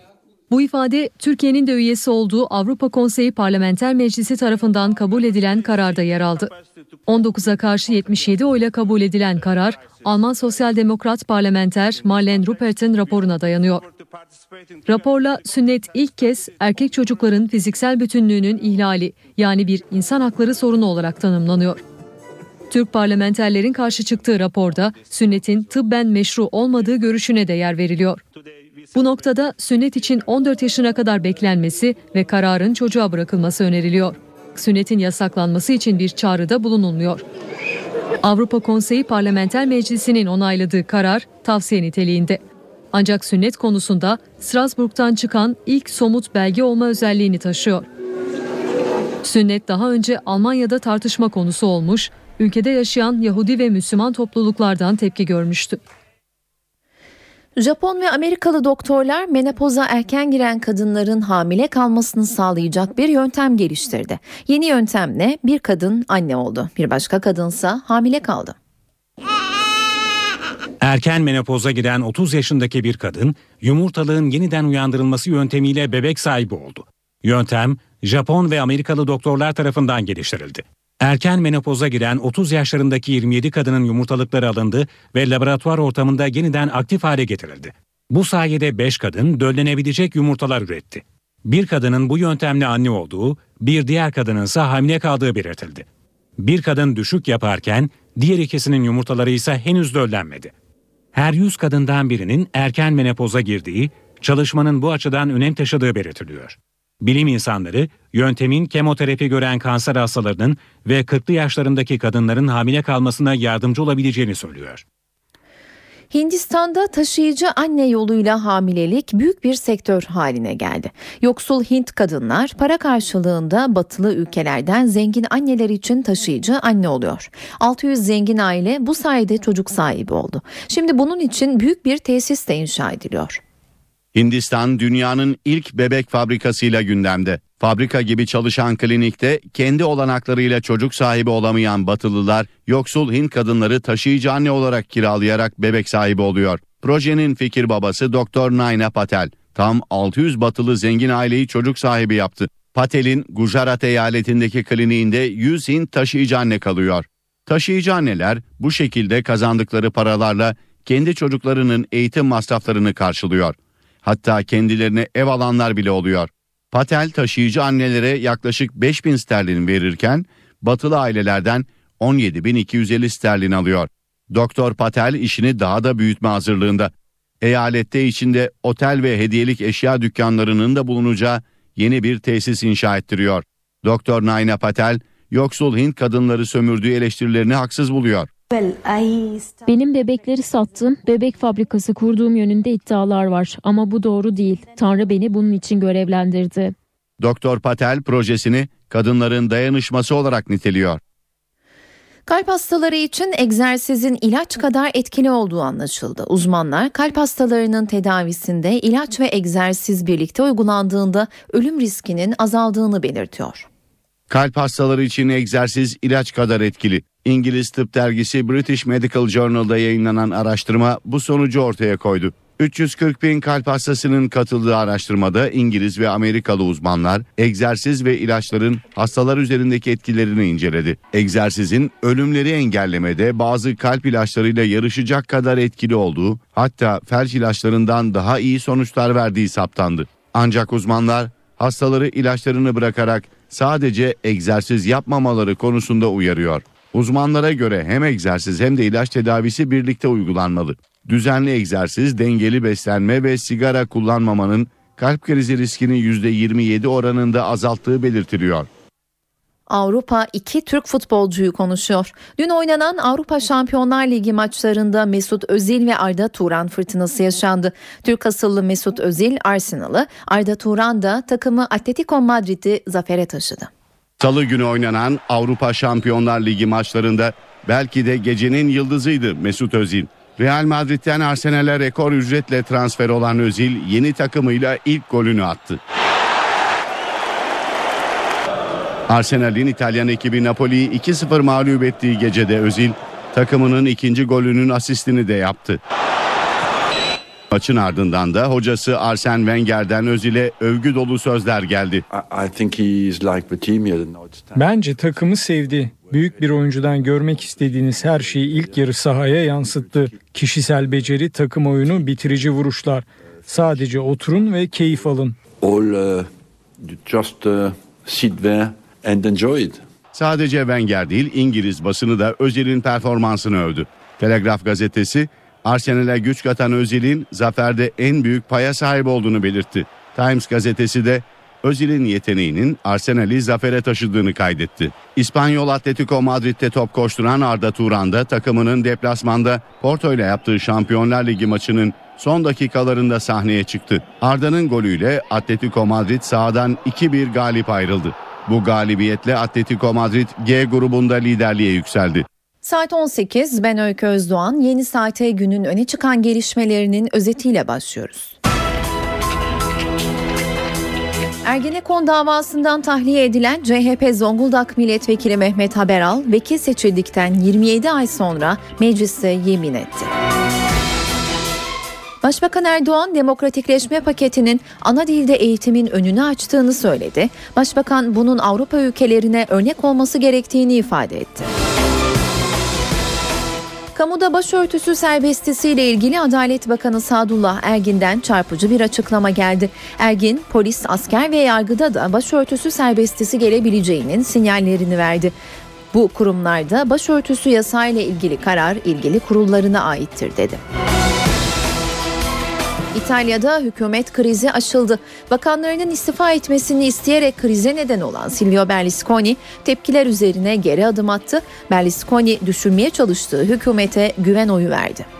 Bu ifade Türkiye'nin de üyesi olduğu Avrupa Konseyi Parlamenter Meclisi tarafından kabul edilen kararda yer aldı. 19'a karşı 77 oyla kabul edilen karar Alman Sosyal Demokrat parlamenter Marlene Ruppert'in raporuna dayanıyor. Raporla sünnet ilk kez erkek çocukların fiziksel bütünlüğünün ihlali yani bir insan hakları sorunu olarak tanımlanıyor. Türk parlamenterlerin karşı çıktığı raporda sünnetin tıbben meşru olmadığı görüşüne de yer veriliyor. Bu noktada sünnet için 14 yaşına kadar beklenmesi ve kararın çocuğa bırakılması öneriliyor. Sünnetin yasaklanması için bir çağrıda bulunulmuyor. Avrupa Konseyi Parlamenter Meclisi'nin onayladığı karar tavsiye niteliğinde. Ancak sünnet konusunda Strasbourg'dan çıkan ilk somut belge olma özelliğini taşıyor. Sünnet daha önce Almanya'da tartışma konusu olmuş, ülkede yaşayan Yahudi ve Müslüman topluluklardan tepki görmüştü. Japon ve Amerikalı doktorlar menopoza erken giren kadınların hamile kalmasını sağlayacak bir yöntem geliştirdi. Yeni yöntemle bir kadın anne oldu, bir başka kadınsa hamile kaldı. Erken menopoza giren 30 yaşındaki bir kadın yumurtalığın yeniden uyandırılması yöntemiyle bebek sahibi oldu. Yöntem Japon ve Amerikalı doktorlar tarafından geliştirildi. Erken menopoza giren 30 yaşlarındaki 27 kadının yumurtalıkları alındı ve laboratuvar ortamında yeniden aktif hale getirildi. Bu sayede 5 kadın döllenebilecek yumurtalar üretti. Bir kadının bu yöntemle anne olduğu, bir diğer kadının ise hamile kaldığı belirtildi. Bir kadın düşük yaparken diğer ikisinin yumurtaları ise henüz döllenmedi. Her 100 kadından birinin erken menopoza girdiği, çalışmanın bu açıdan önem taşıdığı belirtiliyor. Bilim insanları yöntemin kemoterapi gören kanser hastalarının ve 40'lı yaşlarındaki kadınların hamile kalmasına yardımcı olabileceğini söylüyor. Hindistan'da taşıyıcı anne yoluyla hamilelik büyük bir sektör haline geldi. Yoksul Hint kadınlar para karşılığında batılı ülkelerden zengin anneler için taşıyıcı anne oluyor. 600 zengin aile bu sayede çocuk sahibi oldu. Şimdi bunun için büyük bir tesis de inşa ediliyor. Hindistan dünyanın ilk bebek fabrikasıyla gündemde. Fabrika gibi çalışan klinikte kendi olanaklarıyla çocuk sahibi olamayan Batılılar yoksul Hint kadınları taşıyıcı anne olarak kiralayarak bebek sahibi oluyor. Projenin fikir babası Doktor Naina Patel tam 600 batılı zengin aileyi çocuk sahibi yaptı. Patel'in Gujarat eyaletindeki kliniğinde 100 Hint taşıyıcı anne kalıyor. Taşıyıcı anneler bu şekilde kazandıkları paralarla kendi çocuklarının eğitim masraflarını karşılıyor. Hatta kendilerine ev alanlar bile oluyor. Patel taşıyıcı annelere yaklaşık 5000 sterlin verirken batılı ailelerden 17.250 sterlin alıyor. Doktor Patel işini daha da büyütme hazırlığında. Eyalette içinde otel ve hediyelik eşya dükkanlarının da bulunacağı yeni bir tesis inşa ettiriyor. Doktor Naina Patel, yoksul Hint kadınları sömürdüğü eleştirilerini haksız buluyor. Benim bebekleri sattım, bebek fabrikası kurduğum yönünde iddialar var ama bu doğru değil. Tanrı beni bunun için görevlendirdi. Doktor Patel projesini kadınların dayanışması olarak niteliyor. Kalp hastaları için egzersizin ilaç kadar etkili olduğu anlaşıldı. Uzmanlar kalp hastalarının tedavisinde ilaç ve egzersiz birlikte uygulandığında ölüm riskinin azaldığını belirtiyor. Kalp hastaları için egzersiz ilaç kadar etkili. İngiliz tıp dergisi British Medical Journal'da yayınlanan araştırma bu sonucu ortaya koydu. 340 bin kalp hastasının katıldığı araştırmada İngiliz ve Amerikalı uzmanlar egzersiz ve ilaçların hastalar üzerindeki etkilerini inceledi. Egzersizin ölümleri engellemede bazı kalp ilaçlarıyla yarışacak kadar etkili olduğu hatta felç ilaçlarından daha iyi sonuçlar verdiği saptandı. Ancak uzmanlar hastaları ilaçlarını bırakarak sadece egzersiz yapmamaları konusunda uyarıyor. Uzmanlara göre hem egzersiz hem de ilaç tedavisi birlikte uygulanmalı. Düzenli egzersiz, dengeli beslenme ve sigara kullanmamanın kalp krizi riskini %27 oranında azalttığı belirtiliyor. Avrupa iki Türk futbolcuyu konuşuyor. Dün oynanan Avrupa Şampiyonlar Ligi maçlarında Mesut Özil ve Arda Turan fırtınası yaşandı. Türk asıllı Mesut Özil Arsenal'ı, Arda Turan da takımı Atletico Madrid'i zafere taşıdı. Salı günü oynanan Avrupa Şampiyonlar Ligi maçlarında belki de gecenin yıldızıydı Mesut Özil. Real Madrid'den Arsenal'e rekor ücretle transfer olan Özil yeni takımıyla ilk golünü attı. Arsenal'in İtalyan ekibi Napoli'yi 2-0 mağlup ettiği gecede Özil takımının ikinci golünün asistini de yaptı. Maçın ardından da hocası Arsene Wenger'den Özil'e övgü dolu sözler geldi. Bence takımı sevdi. Büyük bir oyuncudan görmek istediğiniz her şeyi ilk yarı sahaya yansıttı. Kişisel beceri, takım oyunu, bitirici vuruşlar. Sadece oturun ve keyif alın. All uh, just uh, sit there and enjoy it. Sadece Wenger değil İngiliz basını da Özil'in performansını övdü. Telegraf gazetesi Arsenal'e güç katan Özil'in zaferde en büyük paya sahip olduğunu belirtti. Times gazetesi de Özil'in yeteneğinin Arsenal'i zafere taşıdığını kaydetti. İspanyol Atletico Madrid'de top koşturan Arda Turan da takımının deplasmanda Porto ile yaptığı Şampiyonlar Ligi maçının son dakikalarında sahneye çıktı. Arda'nın golüyle Atletico Madrid sahadan 2-1 galip ayrıldı. Bu galibiyetle Atletico Madrid G grubunda liderliğe yükseldi. Saat 18 ben Öykü Özdoğan yeni saate günün öne çıkan gelişmelerinin özetiyle başlıyoruz. Ergenekon davasından tahliye edilen CHP Zonguldak Milletvekili Mehmet Haberal vekil seçildikten 27 ay sonra mecliste yemin etti. Başbakan Erdoğan demokratikleşme paketinin ana dilde eğitimin önünü açtığını söyledi. Başbakan bunun Avrupa ülkelerine örnek olması gerektiğini ifade etti. Kamuda başörtüsü serbestisiyle ilgili Adalet Bakanı Sadullah Ergin'den çarpıcı bir açıklama geldi. Ergin, polis, asker ve yargıda da başörtüsü serbestisi gelebileceğinin sinyallerini verdi. Bu kurumlarda başörtüsü yasayla ilgili karar ilgili kurullarına aittir dedi. İtalya'da hükümet krizi aşıldı. Bakanlarının istifa etmesini isteyerek krize neden olan Silvio Berlusconi tepkiler üzerine geri adım attı. Berlusconi düşürmeye çalıştığı hükümete güven oyu verdi.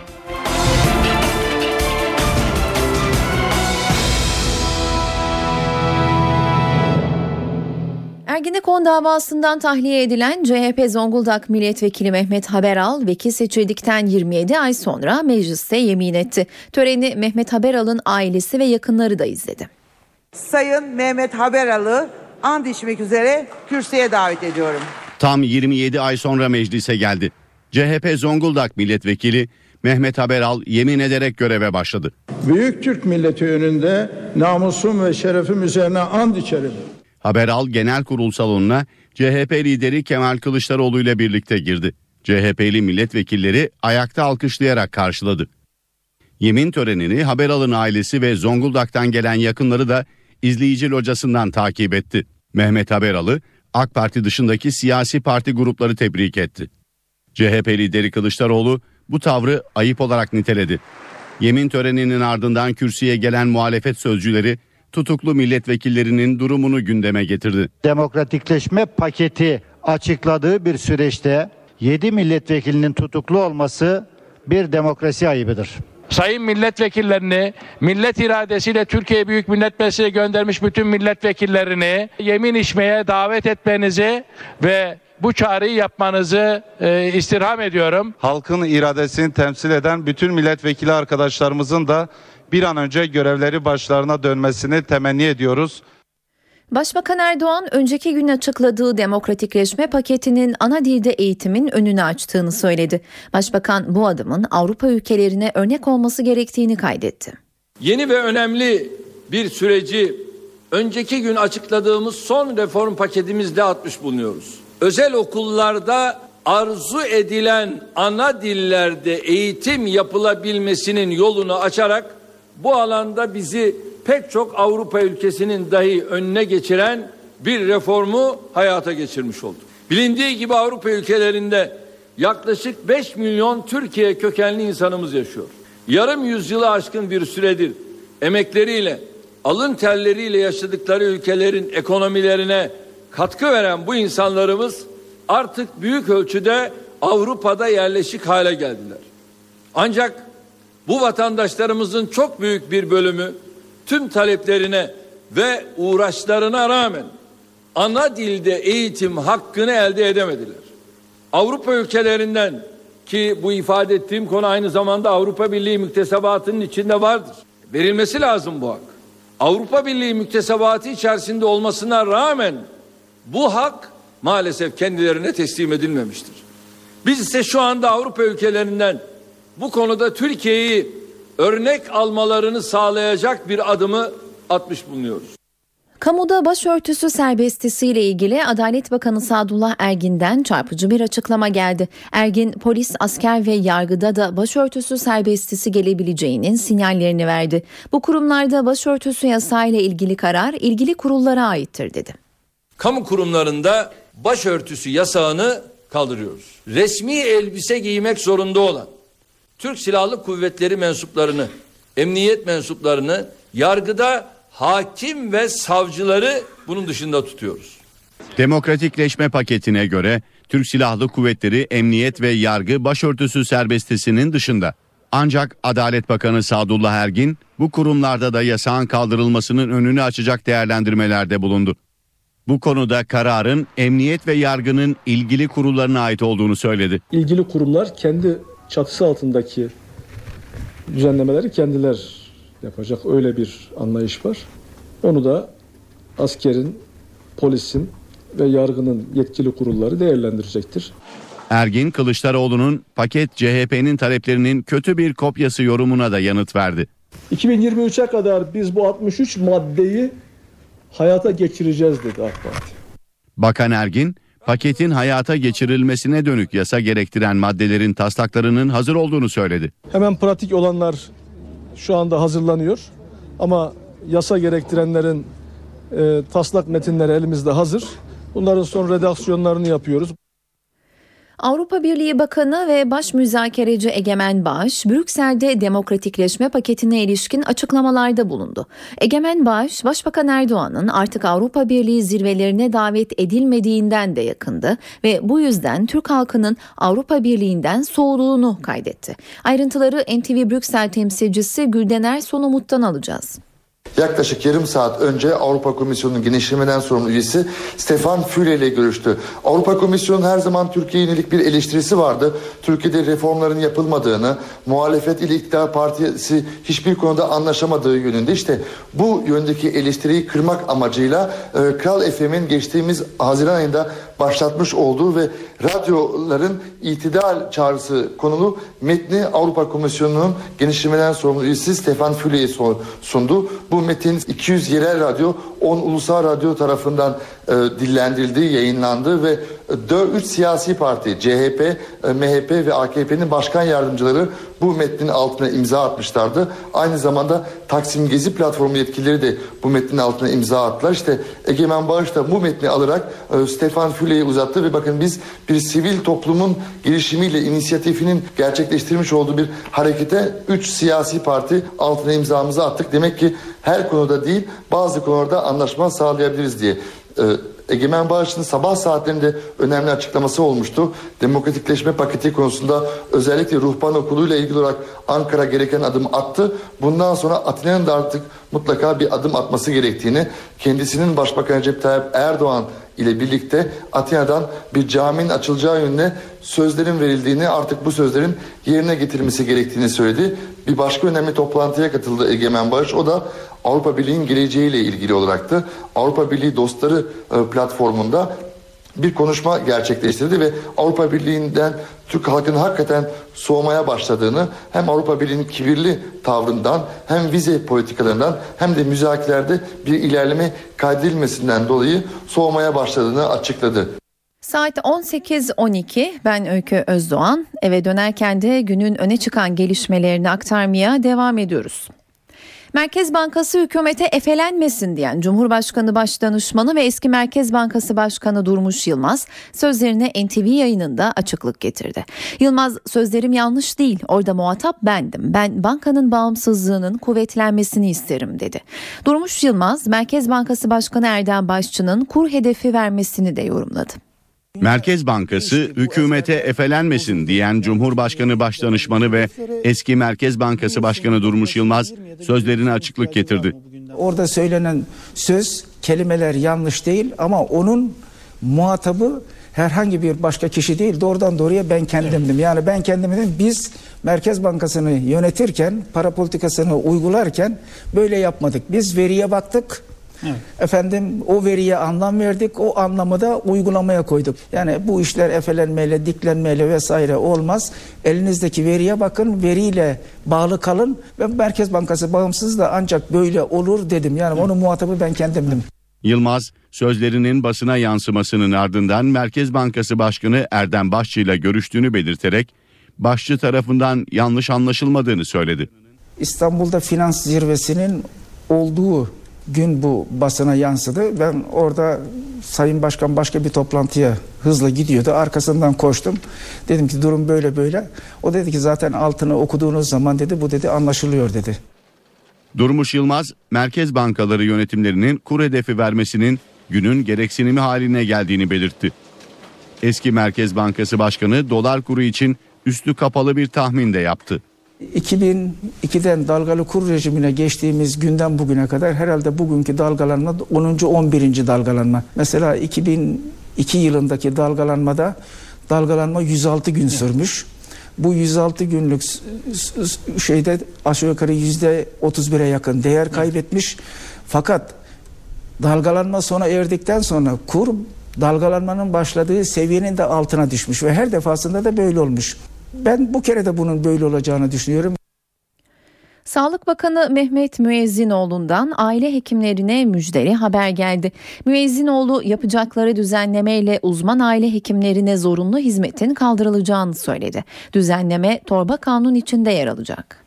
Ergenekon davasından tahliye edilen CHP Zonguldak Milletvekili Mehmet Haberal vekil seçildikten 27 ay sonra mecliste yemin etti. Töreni Mehmet Haberal'ın ailesi ve yakınları da izledi. Sayın Mehmet Haberal'ı and içmek üzere kürsüye davet ediyorum. Tam 27 ay sonra meclise geldi. CHP Zonguldak Milletvekili Mehmet Haberal yemin ederek göreve başladı. Büyük Türk milleti önünde namusum ve şerefim üzerine and içerim. Haberal Genel Kurul salonuna CHP lideri Kemal Kılıçdaroğlu ile birlikte girdi. CHP'li milletvekilleri ayakta alkışlayarak karşıladı. Yemin törenini Haberal'ın ailesi ve Zonguldak'tan gelen yakınları da izleyici locasından takip etti. Mehmet Haberal'ı AK Parti dışındaki siyasi parti grupları tebrik etti. CHP lideri Kılıçdaroğlu bu tavrı ayıp olarak niteledi. Yemin töreninin ardından kürsüye gelen muhalefet sözcüleri tutuklu milletvekillerinin durumunu gündeme getirdi. Demokratikleşme paketi açıkladığı bir süreçte 7 milletvekilinin tutuklu olması bir demokrasi ayıbıdır. Sayın milletvekillerini, millet iradesiyle Türkiye Büyük Millet Meclisi'ne göndermiş bütün milletvekillerini yemin içmeye davet etmenizi ve bu çağrıyı yapmanızı e, istirham ediyorum. Halkın iradesini temsil eden bütün milletvekili arkadaşlarımızın da bir an önce görevleri başlarına dönmesini temenni ediyoruz. Başbakan Erdoğan önceki gün açıkladığı demokratikleşme paketinin ana dilde eğitimin önünü açtığını söyledi. Başbakan bu adımın Avrupa ülkelerine örnek olması gerektiğini kaydetti. Yeni ve önemli bir süreci önceki gün açıkladığımız son reform paketimizde atmış bulunuyoruz. Özel okullarda arzu edilen ana dillerde eğitim yapılabilmesinin yolunu açarak bu alanda bizi pek çok Avrupa ülkesinin dahi önüne geçiren bir reformu hayata geçirmiş olduk. Bilindiği gibi Avrupa ülkelerinde yaklaşık 5 milyon Türkiye kökenli insanımız yaşıyor. Yarım yüzyılı aşkın bir süredir emekleriyle, alın terleriyle yaşadıkları ülkelerin ekonomilerine katkı veren bu insanlarımız artık büyük ölçüde Avrupa'da yerleşik hale geldiler. Ancak bu vatandaşlarımızın çok büyük bir bölümü tüm taleplerine ve uğraşlarına rağmen ana dilde eğitim hakkını elde edemediler. Avrupa ülkelerinden ki bu ifade ettiğim konu aynı zamanda Avrupa Birliği müktesebatının içinde vardır. Verilmesi lazım bu hak. Avrupa Birliği müktesebatı içerisinde olmasına rağmen bu hak maalesef kendilerine teslim edilmemiştir. Biz ise şu anda Avrupa ülkelerinden bu konuda Türkiye'yi örnek almalarını sağlayacak bir adımı atmış bulunuyoruz. Kamuda başörtüsü serbestisiyle ilgili Adalet Bakanı Sadullah Ergin'den çarpıcı bir açıklama geldi. Ergin, polis, asker ve yargıda da başörtüsü serbestisi gelebileceğinin sinyallerini verdi. Bu kurumlarda başörtüsü yasayla ilgili karar ilgili kurullara aittir dedi. Kamu kurumlarında başörtüsü yasağını kaldırıyoruz. Resmi elbise giymek zorunda olan Türk Silahlı Kuvvetleri mensuplarını, emniyet mensuplarını, yargıda hakim ve savcıları bunun dışında tutuyoruz. Demokratikleşme paketine göre Türk Silahlı Kuvvetleri, emniyet ve yargı başörtüsü serbestisinin dışında. Ancak Adalet Bakanı Sadullah Ergin bu kurumlarda da yasağın kaldırılmasının önünü açacak değerlendirmelerde bulundu. Bu konuda kararın emniyet ve yargının ilgili kurullarına ait olduğunu söyledi. ilgili kurumlar kendi çatısı altındaki düzenlemeleri kendiler yapacak öyle bir anlayış var. Onu da askerin, polisin ve yargının yetkili kurulları değerlendirecektir. Ergin Kılıçdaroğlu'nun paket CHP'nin taleplerinin kötü bir kopyası yorumuna da yanıt verdi. 2023'e kadar biz bu 63 maddeyi hayata geçireceğiz dedi AK Parti. Bakan Ergin, paketin hayata geçirilmesine dönük yasa gerektiren maddelerin taslaklarının hazır olduğunu söyledi. Hemen pratik olanlar şu anda hazırlanıyor. Ama yasa gerektirenlerin e, taslak metinleri elimizde hazır. Bunların son redaksiyonlarını yapıyoruz. Avrupa Birliği Bakanı ve Baş Müzakereci Egemen Bağış, Brüksel'de demokratikleşme paketine ilişkin açıklamalarda bulundu. Egemen Bağış, Başbakan Erdoğan'ın artık Avrupa Birliği zirvelerine davet edilmediğinden de yakındı ve bu yüzden Türk halkının Avrupa Birliği'nden soğuduğunu kaydetti. Ayrıntıları NTV Brüksel temsilcisi Gülden Erson Umut'tan alacağız. Yaklaşık yarım saat önce Avrupa Komisyonu'nun genişlemeden sorumlu üyesi Stefan Füle ile görüştü. Avrupa Komisyonu her zaman Türkiye'ye yönelik bir eleştirisi vardı. Türkiye'de reformların yapılmadığını, muhalefet ile iktidar partisi hiçbir konuda anlaşamadığı yönünde. İşte bu yöndeki eleştiriyi kırmak amacıyla e, Kral FM'in geçtiğimiz Haziran ayında başlatmış olduğu ve radyoların itidal çağrısı konulu metni Avrupa Komisyonu'nun genişlemeden sorumlu üyesi Stefan Füle'ye sundu. Bu metin 200 yerel radyo, 10 ulusal radyo tarafından e, dillendirildi, yayınlandı ve 4 siyasi parti CHP, e, MHP ve AKP'nin başkan yardımcıları bu metnin altına imza atmışlardı. Aynı zamanda Taksim Gezi platformu yetkilileri de bu metnin altına imza attılar. İşte Egemen Bağış da bu metni alarak e, Stefan Füle'ye uzattı ve bakın biz bir sivil toplumun girişimiyle inisiyatifinin gerçekleştirmiş olduğu bir harekete 3 siyasi parti altına imzamızı attık. Demek ki her konuda değil bazı konularda anlaşma sağlayabiliriz diye. Ee, Egemen Bağış'ın sabah saatlerinde önemli açıklaması olmuştu. Demokratikleşme paketi konusunda özellikle ruhban okuluyla ilgili olarak Ankara gereken adım attı. Bundan sonra Atina'nın da artık mutlaka bir adım atması gerektiğini, kendisinin Başbakan Recep Tayyip Erdoğan ile birlikte Atina'dan bir caminin açılacağı yönüne sözlerin verildiğini artık bu sözlerin yerine getirilmesi gerektiğini söyledi. Bir başka önemli toplantıya katıldı Egemen Bağış. O da Avrupa Birliği'nin geleceğiyle ilgili olaraktı. Avrupa Birliği Dostları e, platformunda bir konuşma gerçekleştirdi ve Avrupa Birliği'nden Türk halkının hakikaten soğumaya başladığını hem Avrupa Birliği'nin kibirli tavrından hem vize politikalarından hem de müzakerelerde bir ilerleme kaydedilmesinden dolayı soğumaya başladığını açıkladı. Saat 18.12 ben Öykü Özdoğan eve dönerken de günün öne çıkan gelişmelerini aktarmaya devam ediyoruz. Merkez Bankası hükümete efelenmesin diyen Cumhurbaşkanı Başdanışmanı ve eski Merkez Bankası Başkanı Durmuş Yılmaz sözlerine NTV yayınında açıklık getirdi. Yılmaz sözlerim yanlış değil orada muhatap bendim. Ben bankanın bağımsızlığının kuvvetlenmesini isterim dedi. Durmuş Yılmaz Merkez Bankası Başkanı Erdem Başçı'nın kur hedefi vermesini de yorumladı. Merkez Bankası hükümete efelenmesin diyen Cumhurbaşkanı Başdanışmanı ve eski Merkez Bankası Başkanı Durmuş Yılmaz sözlerine açıklık getirdi. Orada söylenen söz kelimeler yanlış değil ama onun muhatabı herhangi bir başka kişi değil doğrudan doğruya ben kendimdim. Yani ben kendimdim biz Merkez Bankası'nı yönetirken para politikasını uygularken böyle yapmadık. Biz veriye baktık. Evet. Efendim o veriye anlam verdik. O anlamı da uygulamaya koyduk. Yani bu işler efelenmeyle, diklenmeyle vesaire olmaz. Elinizdeki veriye bakın, veriyle bağlı kalın ve Merkez Bankası bağımsız da ancak böyle olur dedim. Yani onun muhatabı ben kendimdim. Yılmaz sözlerinin basına yansımasının ardından Merkez Bankası Başkanı Erdem Başçı ile görüştüğünü belirterek Başçı tarafından yanlış anlaşılmadığını söyledi. İstanbul'da finans zirvesinin olduğu gün bu basına yansıdı. Ben orada Sayın Başkan başka bir toplantıya hızla gidiyordu. Arkasından koştum. Dedim ki durum böyle böyle. O dedi ki zaten altını okuduğunuz zaman dedi bu dedi anlaşılıyor dedi. Durmuş Yılmaz, merkez bankaları yönetimlerinin kur hedefi vermesinin günün gereksinimi haline geldiğini belirtti. Eski Merkez Bankası Başkanı dolar kuru için üstü kapalı bir tahmin de yaptı. 2002'den dalgalı kur rejimine geçtiğimiz günden bugüne kadar herhalde bugünkü dalgalanma 10. 11. dalgalanma. Mesela 2002 yılındaki dalgalanmada dalgalanma 106 gün sürmüş. Bu 106 günlük şeyde aşağı yukarı yüzde 31'e yakın değer kaybetmiş. Fakat dalgalanma sona erdikten sonra kur dalgalanmanın başladığı seviyenin de altına düşmüş ve her defasında da böyle olmuş. Ben bu kere de bunun böyle olacağını düşünüyorum. Sağlık Bakanı Mehmet Müezzinoğlu'ndan aile hekimlerine müjdeli haber geldi. Müezzinoğlu yapacakları düzenlemeyle uzman aile hekimlerine zorunlu hizmetin kaldırılacağını söyledi. Düzenleme torba kanun içinde yer alacak.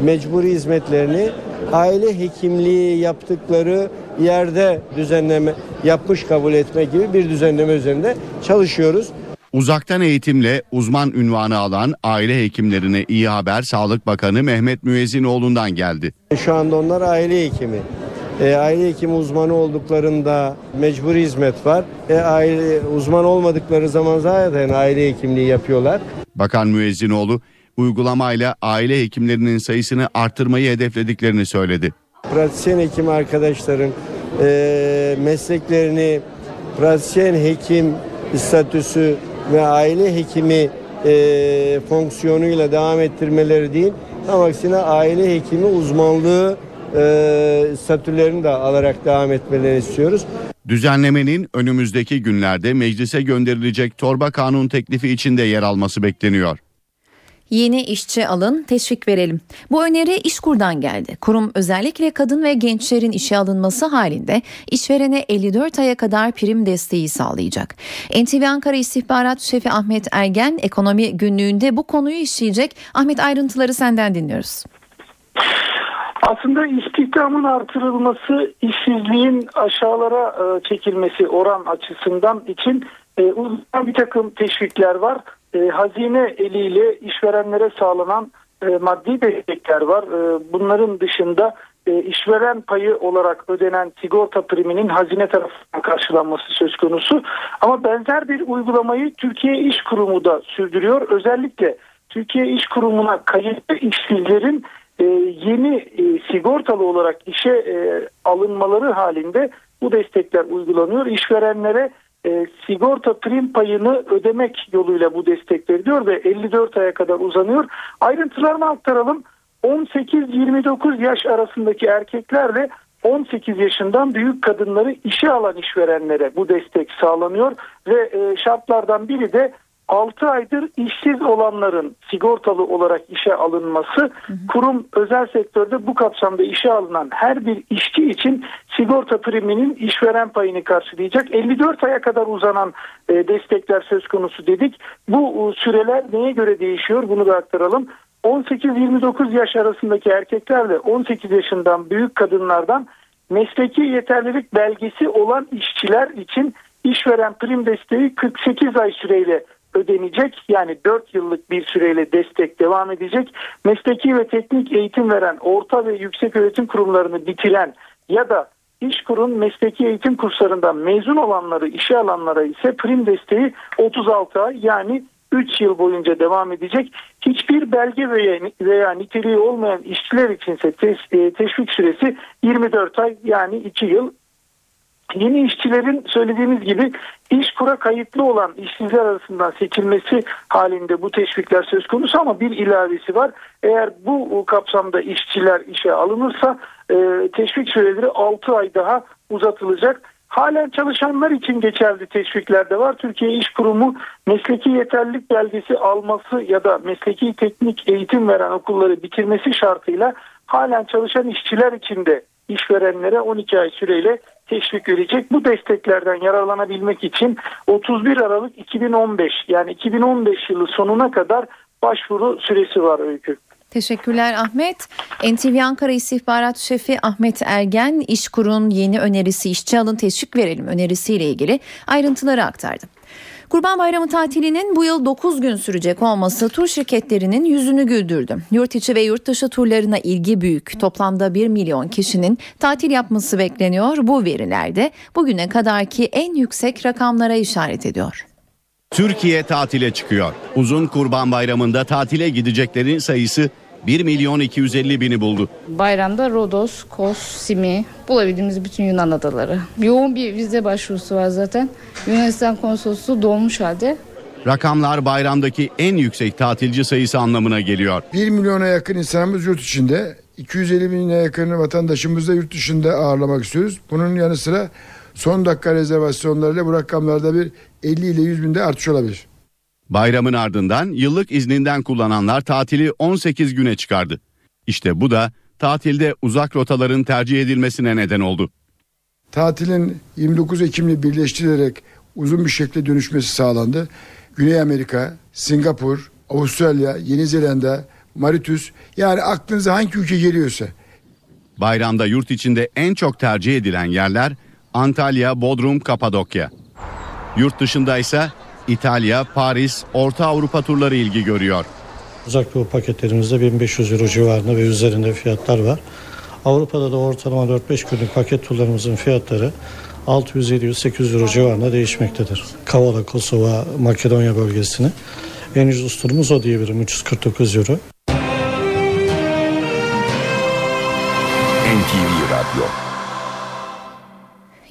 Mecburi hizmetlerini aile hekimliği yaptıkları yerde düzenleme yapmış kabul etme gibi bir düzenleme üzerinde çalışıyoruz. Uzaktan eğitimle uzman ünvanı alan aile hekimlerine iyi haber Sağlık Bakanı Mehmet Müezzinoğlu'ndan geldi. Şu anda onlar aile hekimi. E, aile hekimi uzmanı olduklarında mecburi hizmet var. E, aile uzman olmadıkları zaman zaten aile hekimliği yapıyorlar. Bakan Müezzinoğlu uygulamayla aile hekimlerinin sayısını arttırmayı hedeflediklerini söyledi. Pratisyen hekim arkadaşların e, mesleklerini pratisyen hekim statüsü ve aile hekimi e, fonksiyonuyla devam ettirmeleri değil. Tam aksine aile hekimi uzmanlığı e, statülerini de alarak devam etmelerini istiyoruz. Düzenlemenin önümüzdeki günlerde meclise gönderilecek torba kanun teklifi içinde yer alması bekleniyor. Yeni işçi alın, teşvik verelim. Bu öneri İşkur'dan geldi. Kurum özellikle kadın ve gençlerin işe alınması halinde işverene 54 aya kadar prim desteği sağlayacak. NTV Ankara İstihbarat Şefi Ahmet Ergen ekonomi günlüğünde bu konuyu işleyecek. Ahmet ayrıntıları senden dinliyoruz. Aslında istihdamın artırılması, işsizliğin aşağılara e, çekilmesi oran açısından için e, bir takım teşvikler var e, hazine eliyle işverenlere sağlanan e, maddi destekler var. E, bunların dışında e, işveren payı olarak ödenen sigorta priminin hazine tarafından karşılanması söz konusu. Ama benzer bir uygulamayı Türkiye İş Kurumu da sürdürüyor. Özellikle Türkiye İş Kurumu'na kayıtlı işsizlerin e, yeni e, sigortalı olarak işe e, alınmaları halinde bu destekler uygulanıyor. İşverenlere e, sigorta prim payını ödemek yoluyla bu destek veriliyor ve 54 aya kadar uzanıyor. Ayrıntılarını aktaralım. 18-29 yaş arasındaki erkeklerle 18 yaşından büyük kadınları işe alan işverenlere bu destek sağlanıyor ve e, şartlardan biri de 6 aydır işsiz olanların sigortalı olarak işe alınması hı hı. kurum özel sektörde bu kapsamda işe alınan her bir işçi için sigorta priminin işveren payını karşılayacak. 54 aya kadar uzanan e, destekler söz konusu dedik. Bu e, süreler neye göre değişiyor bunu da aktaralım. 18-29 yaş arasındaki erkeklerle 18 yaşından büyük kadınlardan mesleki yeterlilik belgesi olan işçiler için işveren prim desteği 48 ay süreyle ödenecek. Yani 4 yıllık bir süreyle destek devam edecek. Mesleki ve teknik eğitim veren orta ve yüksek öğretim kurumlarını bitiren ya da iş kurum mesleki eğitim kurslarından mezun olanları işe alanlara ise prim desteği 36 ay yani 3 yıl boyunca devam edecek. Hiçbir belge veya, veya niteliği olmayan işçiler içinse e, teşvik süresi 24 ay yani 2 yıl Yeni işçilerin söylediğimiz gibi iş kura kayıtlı olan işsizler arasından seçilmesi halinde bu teşvikler söz konusu ama bir ilavesi var. Eğer bu kapsamda işçiler işe alınırsa e, teşvik süreleri 6 ay daha uzatılacak. Halen çalışanlar için geçerli teşvikler de var. Türkiye İş Kurumu mesleki yeterlilik belgesi alması ya da mesleki teknik eğitim veren okulları bitirmesi şartıyla halen çalışan işçiler için de işverenlere 12 ay süreyle teşvik verecek. Bu desteklerden yararlanabilmek için 31 Aralık 2015 yani 2015 yılı sonuna kadar başvuru süresi var Öykü. Teşekkürler Ahmet. NTV Ankara İstihbarat Şefi Ahmet Ergen, İşkur'un yeni önerisi işçi alın teşvik verelim önerisiyle ilgili ayrıntıları aktardı. Kurban Bayramı tatilinin bu yıl 9 gün sürecek olması tur şirketlerinin yüzünü güldürdü. Yurt içi ve yurt dışı turlarına ilgi büyük. Toplamda 1 milyon kişinin tatil yapması bekleniyor. Bu verilerde bugüne kadarki en yüksek rakamlara işaret ediyor. Türkiye tatile çıkıyor. Uzun Kurban Bayramı'nda tatile gideceklerin sayısı 1 milyon 250 bini buldu. Bayramda Rodos, Kos, Simi bulabildiğimiz bütün Yunan adaları. Yoğun bir vize başvurusu var zaten. Yunanistan konsolosluğu dolmuş halde. Rakamlar bayramdaki en yüksek tatilci sayısı anlamına geliyor. 1 milyona yakın insanımız yurt içinde, 250 bine yakın vatandaşımızı da yurt dışında ağırlamak istiyoruz. Bunun yanı sıra son dakika rezervasyonlarıyla bu rakamlarda bir 50 ile 100 binde artış olabilir. Bayramın ardından yıllık izninden kullananlar tatili 18 güne çıkardı. İşte bu da tatilde uzak rotaların tercih edilmesine neden oldu. Tatilin 29 Ekim'le birleştirilerek uzun bir şekilde dönüşmesi sağlandı. Güney Amerika, Singapur, Avustralya, Yeni Zelanda, Mauritius yani aklınıza hangi ülke geliyorsa. Bayramda yurt içinde en çok tercih edilen yerler Antalya, Bodrum, Kapadokya. Yurt dışında ise İtalya, Paris, Orta Avrupa turları ilgi görüyor. Uzak doğu paketlerimizde 1500 euro civarında ve üzerinde fiyatlar var. Avrupa'da da ortalama 4-5 günlük paket turlarımızın fiyatları 600-700-800 euro civarında değişmektedir. Kavala, Kosova, Makedonya bölgesini. En ucuz turumuz o diyebilirim 349 euro. NTV Radyo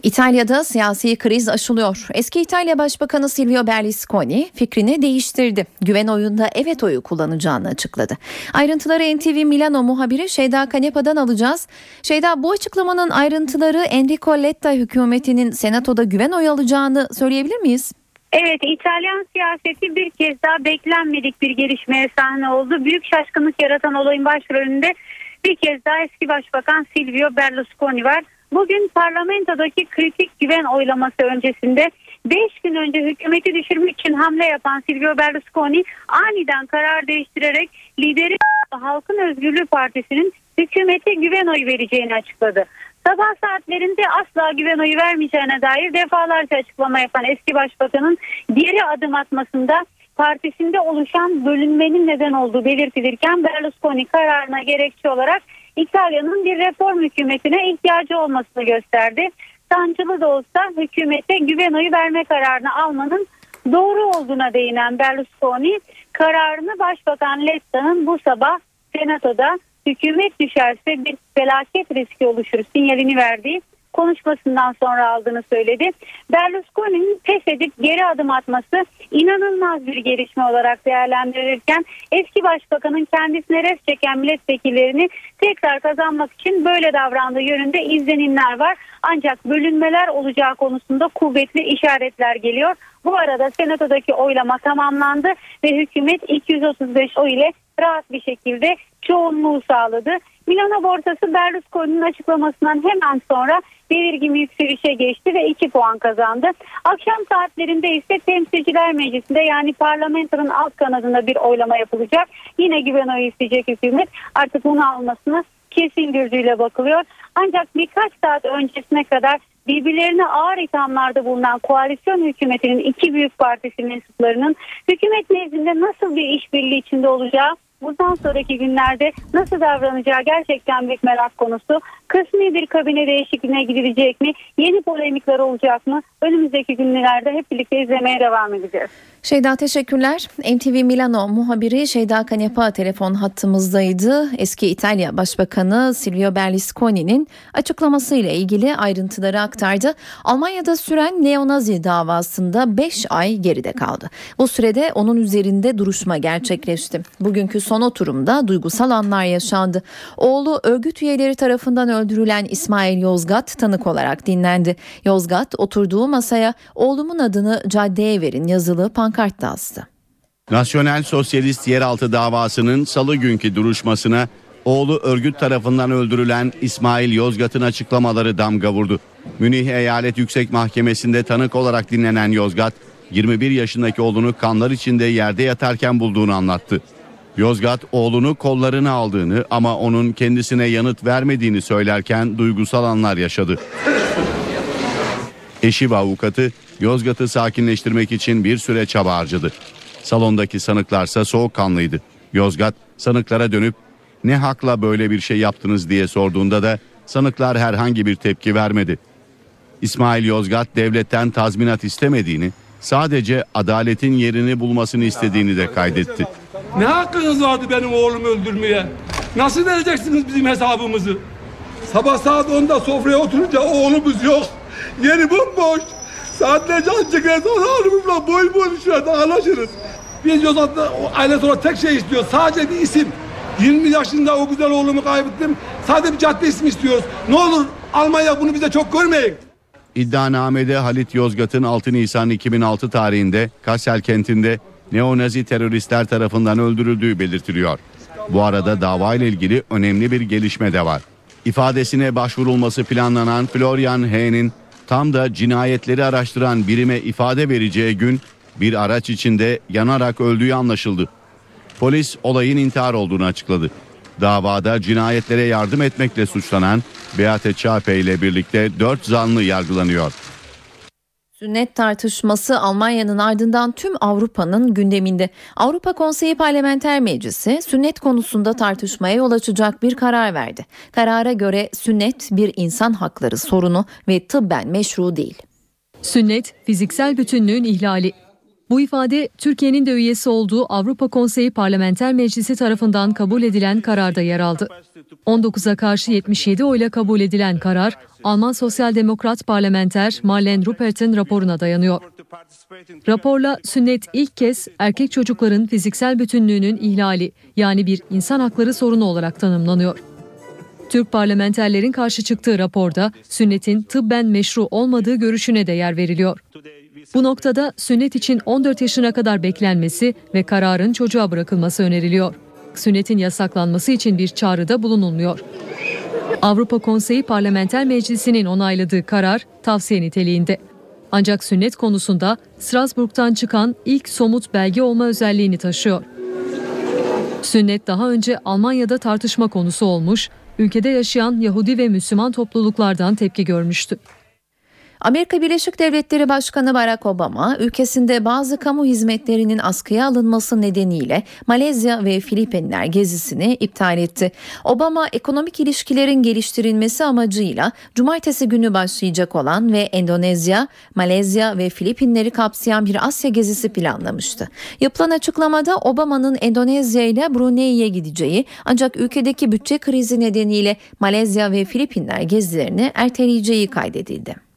İtalya'da siyasi kriz aşılıyor. Eski İtalya Başbakanı Silvio Berlusconi fikrini değiştirdi. Güven oyunda evet oyu kullanacağını açıkladı. Ayrıntıları NTV Milano muhabiri Şeyda Kanepa'dan alacağız. Şeyda bu açıklamanın ayrıntıları Enrico Letta hükümetinin senatoda güven oyu alacağını söyleyebilir miyiz? Evet İtalyan siyaseti bir kez daha beklenmedik bir gelişmeye sahne oldu. Büyük şaşkınlık yaratan olayın başrolünde bir kez daha eski başbakan Silvio Berlusconi var. Bugün parlamentodaki kritik güven oylaması öncesinde 5 gün önce hükümeti düşürmek için hamle yapan Silvio Berlusconi aniden karar değiştirerek lideri Halkın Özgürlüğü Partisi'nin hükümete güven oyu vereceğini açıkladı. Sabah saatlerinde asla güven oyu vermeyeceğine dair defalarca açıklama yapan eski başbakanın geri adım atmasında partisinde oluşan bölünmenin neden olduğu belirtilirken Berlusconi kararına gerekçe olarak İtalya'nın bir reform hükümetine ihtiyacı olmasını gösterdi. Sancılı da olsa hükümete güven verme kararını almanın doğru olduğuna değinen Berlusconi kararını Başbakan Letta'nın bu sabah Senato'da hükümet düşerse bir felaket riski oluşur sinyalini verdiği konuşmasından sonra aldığını söyledi. Berlusconi'nin pes edip geri adım atması inanılmaz bir gelişme olarak değerlendirilirken eski başbakanın kendisine res çeken milletvekillerini tekrar kazanmak için böyle davrandığı yönünde izlenimler var. Ancak bölünmeler olacağı konusunda kuvvetli işaretler geliyor. Bu arada senatodaki oylama tamamlandı ve hükümet 235 oy ile rahat bir şekilde çoğunluğu sağladı. Milano borsası Berlusconi'nin açıklamasından hemen sonra belirgin yükselişe geçti ve 2 puan kazandı. Akşam saatlerinde ise Temsilciler Meclisi'nde yani parlamentonun alt kanadında bir oylama yapılacak. Yine güven oyu isteyecek hükümet artık bunu almasını kesin gözüyle bakılıyor. Ancak birkaç saat öncesine kadar birbirlerine ağır ithamlarda bulunan koalisyon hükümetinin iki büyük partisi mensuplarının hükümet nezdinde nasıl bir işbirliği içinde olacağı bundan sonraki günlerde nasıl davranacağı gerçekten büyük merak konusu. Kısmi bir kabine değişikliğine gidilecek mi? Yeni polemikler olacak mı? Önümüzdeki günlerde hep birlikte izlemeye devam edeceğiz. Şeyda teşekkürler. NTV Milano muhabiri Şeyda Kanepa telefon hattımızdaydı. Eski İtalya Başbakanı Silvio Berlusconi'nin açıklamasıyla ilgili ayrıntıları aktardı. Almanya'da süren neonazi davasında 5 ay geride kaldı. Bu sürede onun üzerinde duruşma gerçekleşti. Bugünkü son oturumda duygusal anlar yaşandı. Oğlu örgüt üyeleri tarafından öldürülen İsmail Yozgat tanık olarak dinlendi. Yozgat oturduğu masaya oğlumun adını caddeye verin yazılı pankartla astı. Nasyonel Sosyalist Yeraltı davasının salı günkü duruşmasına oğlu örgüt tarafından öldürülen İsmail Yozgat'ın açıklamaları damga vurdu. Münih Eyalet Yüksek Mahkemesi'nde tanık olarak dinlenen Yozgat, 21 yaşındaki oğlunu kanlar içinde yerde yatarken bulduğunu anlattı. Yozgat oğlunu kollarına aldığını ama onun kendisine yanıt vermediğini söylerken duygusal anlar yaşadı. Eşi ve avukatı Yozgat'ı sakinleştirmek için bir süre çaba harcadı. Salondaki sanıklarsa soğukkanlıydı. Yozgat sanıklara dönüp ne hakla böyle bir şey yaptınız diye sorduğunda da sanıklar herhangi bir tepki vermedi. İsmail Yozgat devletten tazminat istemediğini, sadece adaletin yerini bulmasını istediğini de kaydetti. Ne hakkınız vardı benim oğlumu öldürmeye? Nasıl vereceksiniz bizim hesabımızı? Sabah saat 10'da sofraya oturunca oğlumuz yok. Yeri bomboş. Saatlerce ancak sonra oğlumuzla boy boy dışarıda anlaşırız. Biz Yozgat'ta o ailesi olarak tek şey istiyor. Sadece bir isim. 20 yaşında o güzel oğlumu kaybettim. Sadece bir cadde ismi istiyoruz. Ne olur Almanya bunu bize çok görmeyin. İddianamede Halit Yozgat'ın 6 Nisan 2006 tarihinde Kassel kentinde neonazi teröristler tarafından öldürüldüğü belirtiliyor. Bu arada dava ile ilgili önemli bir gelişme de var. İfadesine başvurulması planlanan Florian H.'nin tam da cinayetleri araştıran birime ifade vereceği gün bir araç içinde yanarak öldüğü anlaşıldı. Polis olayın intihar olduğunu açıkladı. Davada cinayetlere yardım etmekle suçlanan Beate Çape ile birlikte 4 zanlı yargılanıyor. Sünnet tartışması Almanya'nın ardından tüm Avrupa'nın gündeminde. Avrupa Konseyi Parlamenter Meclisi sünnet konusunda tartışmaya yol açacak bir karar verdi. Karara göre sünnet bir insan hakları sorunu ve tıbben meşru değil. Sünnet, fiziksel bütünlüğün ihlali. Bu ifade Türkiye'nin de üyesi olduğu Avrupa Konseyi Parlamenter Meclisi tarafından kabul edilen kararda yer aldı. 19'a karşı 77 oyla kabul edilen karar, Alman Sosyal Demokrat parlamenter Marlene Ruppert'in raporuna dayanıyor. Raporla sünnet ilk kez erkek çocukların fiziksel bütünlüğünün ihlali yani bir insan hakları sorunu olarak tanımlanıyor. Türk parlamenterlerin karşı çıktığı raporda sünnetin tıbben meşru olmadığı görüşüne de yer veriliyor. Bu noktada sünnet için 14 yaşına kadar beklenmesi ve kararın çocuğa bırakılması öneriliyor. Sünnetin yasaklanması için bir çağrıda bulunulmuyor. Avrupa Konseyi Parlamenter Meclisi'nin onayladığı karar tavsiye niteliğinde. Ancak sünnet konusunda Strasbourg'dan çıkan ilk somut belge olma özelliğini taşıyor. Sünnet daha önce Almanya'da tartışma konusu olmuş, ülkede yaşayan Yahudi ve Müslüman topluluklardan tepki görmüştü. Amerika Birleşik Devletleri Başkanı Barack Obama, ülkesinde bazı kamu hizmetlerinin askıya alınması nedeniyle Malezya ve Filipinler gezisini iptal etti. Obama, ekonomik ilişkilerin geliştirilmesi amacıyla cumartesi günü başlayacak olan ve Endonezya, Malezya ve Filipinleri kapsayan bir Asya gezisi planlamıştı. Yapılan açıklamada Obama'nın Endonezya ile Brunei'ye gideceği ancak ülkedeki bütçe krizi nedeniyle Malezya ve Filipinler gezilerini erteleyeceği kaydedildi.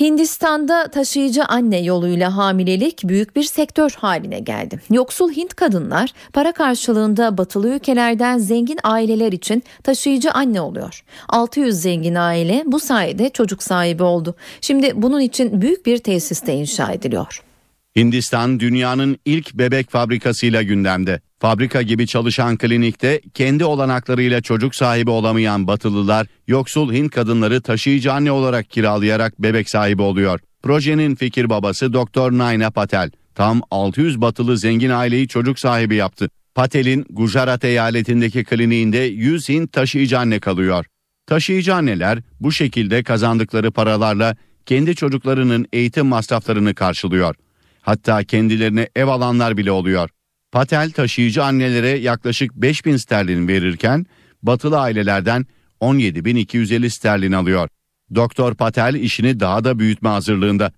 Hindistan'da taşıyıcı anne yoluyla hamilelik büyük bir sektör haline geldi. Yoksul Hint kadınlar para karşılığında batılı ülkelerden zengin aileler için taşıyıcı anne oluyor. 600 zengin aile bu sayede çocuk sahibi oldu. Şimdi bunun için büyük bir tesis de inşa ediliyor. Hindistan dünyanın ilk bebek fabrikasıyla gündemde. Fabrika gibi çalışan klinikte kendi olanaklarıyla çocuk sahibi olamayan Batılılar yoksul Hint kadınları taşıyıcı anne olarak kiralayarak bebek sahibi oluyor. Projenin fikir babası Doktor Naina Patel tam 600 batılı zengin aileyi çocuk sahibi yaptı. Patel'in Gujarat eyaletindeki kliniğinde 100 Hint taşıyıcı anne kalıyor. Taşıyıcı anneler bu şekilde kazandıkları paralarla kendi çocuklarının eğitim masraflarını karşılıyor. Hatta kendilerine ev alanlar bile oluyor. Patel taşıyıcı annelere yaklaşık 5000 sterlin verirken batılı ailelerden 17.250 sterlin alıyor. Doktor Patel işini daha da büyütme hazırlığında.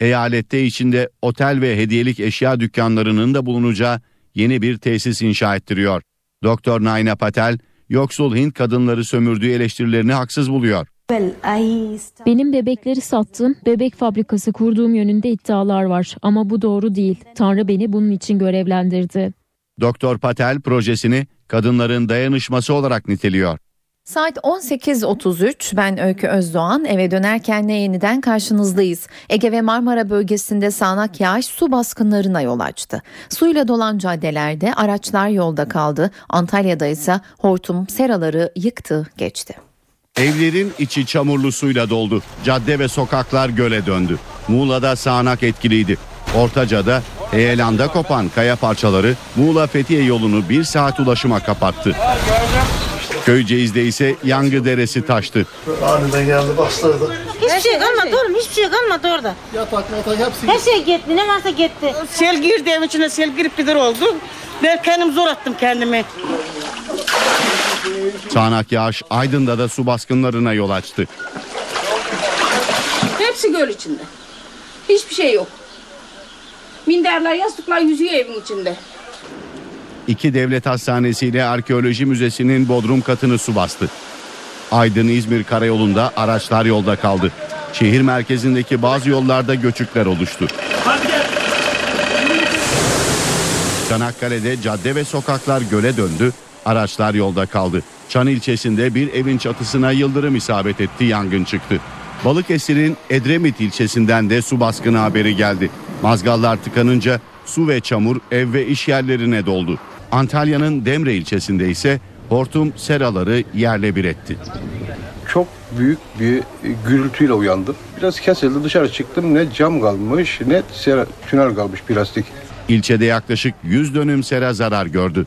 Eyalette içinde otel ve hediyelik eşya dükkanlarının da bulunacağı yeni bir tesis inşa ettiriyor. Doktor Naina Patel, yoksul Hint kadınları sömürdüğü eleştirilerini haksız buluyor. Benim bebekleri sattım, bebek fabrikası kurduğum yönünde iddialar var ama bu doğru değil. Tanrı beni bunun için görevlendirdi. Doktor Patel projesini kadınların dayanışması olarak niteliyor. Saat 18.33 ben Öykü Özdoğan eve dönerken yeniden karşınızdayız. Ege ve Marmara bölgesinde sağanak yağış su baskınlarına yol açtı. Suyla dolan caddelerde araçlar yolda kaldı. Antalya'da ise hortum seraları yıktı geçti. Evlerin içi çamurlu suyla doldu. Cadde ve sokaklar göle döndü. Muğla'da sağanak etkiliydi. Ortaca'da heyelanda kopan kaya parçaları Muğla Fethiye yolunu bir saat ulaşıma kapattı. Köyceğiz'de ise Yangı Deresi taştı. Aniden geldi başladı. Hiçbir şey kalmadı oğlum hiçbir şey kalmadı orada. Yatak yatak hepsi Her şey gitti ne varsa gitti. Sel girdi evin içine sel girip gider oldu. Ben kendim zor attım kendimi. Sağanak yağış Aydın'da da su baskınlarına yol açtı. Hepsi göl içinde. Hiçbir şey yok. Minderler, yastıklar yüzüyor evin içinde. İki devlet hastanesi ile arkeoloji müzesinin bodrum katını su bastı. Aydın-İzmir karayolunda araçlar yolda kaldı. Şehir merkezindeki bazı yollarda göçükler oluştu. Çanakkale'de cadde ve sokaklar göle döndü, araçlar yolda kaldı. Çan ilçesinde bir evin çatısına yıldırım isabet etti, yangın çıktı. Balıkesir'in Edremit ilçesinden de su baskını haberi geldi. Mazgallar tıkanınca su ve çamur ev ve iş yerlerine doldu. Antalya'nın Demre ilçesinde ise hortum seraları yerle bir etti. Çok büyük bir gürültüyle uyandım. Biraz kesildi dışarı çıktım ne cam kalmış ne sera, tünel kalmış plastik. İlçede yaklaşık 100 dönüm sera zarar gördü.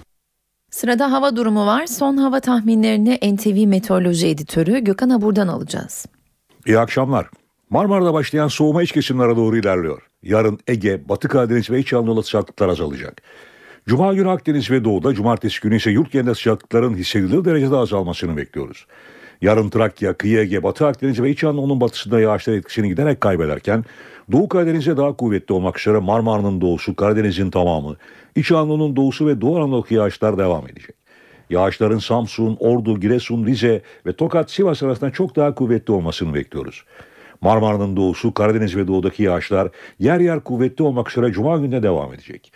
Sırada hava durumu var. Son hava tahminlerini NTV Meteoroloji Editörü Gökhan Abur'dan alacağız. İyi akşamlar. Marmara'da başlayan soğuma iç kesimlere doğru ilerliyor. Yarın Ege, Batı Karadeniz ve İç Anadolu sıcaklıklar azalacak. Cuma günü Akdeniz ve Doğu'da, cumartesi günü ise yurt genelinde sıcaklıkların hissedilir derecede azalmasını bekliyoruz. Yarın Trakya, Kıyı Ege, Batı Akdeniz ve İç Anadolu'nun batısında yağışlar etkisini giderek kaybederken Doğu Karadeniz'e daha kuvvetli olmak üzere Marmara'nın doğusu, Karadeniz'in tamamı, İç Anadolu'nun doğusu ve Doğu Anadolu'daki yağışlar devam edecek. Yağışların Samsun, Ordu, Giresun, Rize ve Tokat, Sivas arasında çok daha kuvvetli olmasını bekliyoruz. Marmara'nın doğusu, Karadeniz ve doğudaki yağışlar yer yer kuvvetli olmak üzere Cuma gününe devam edecek.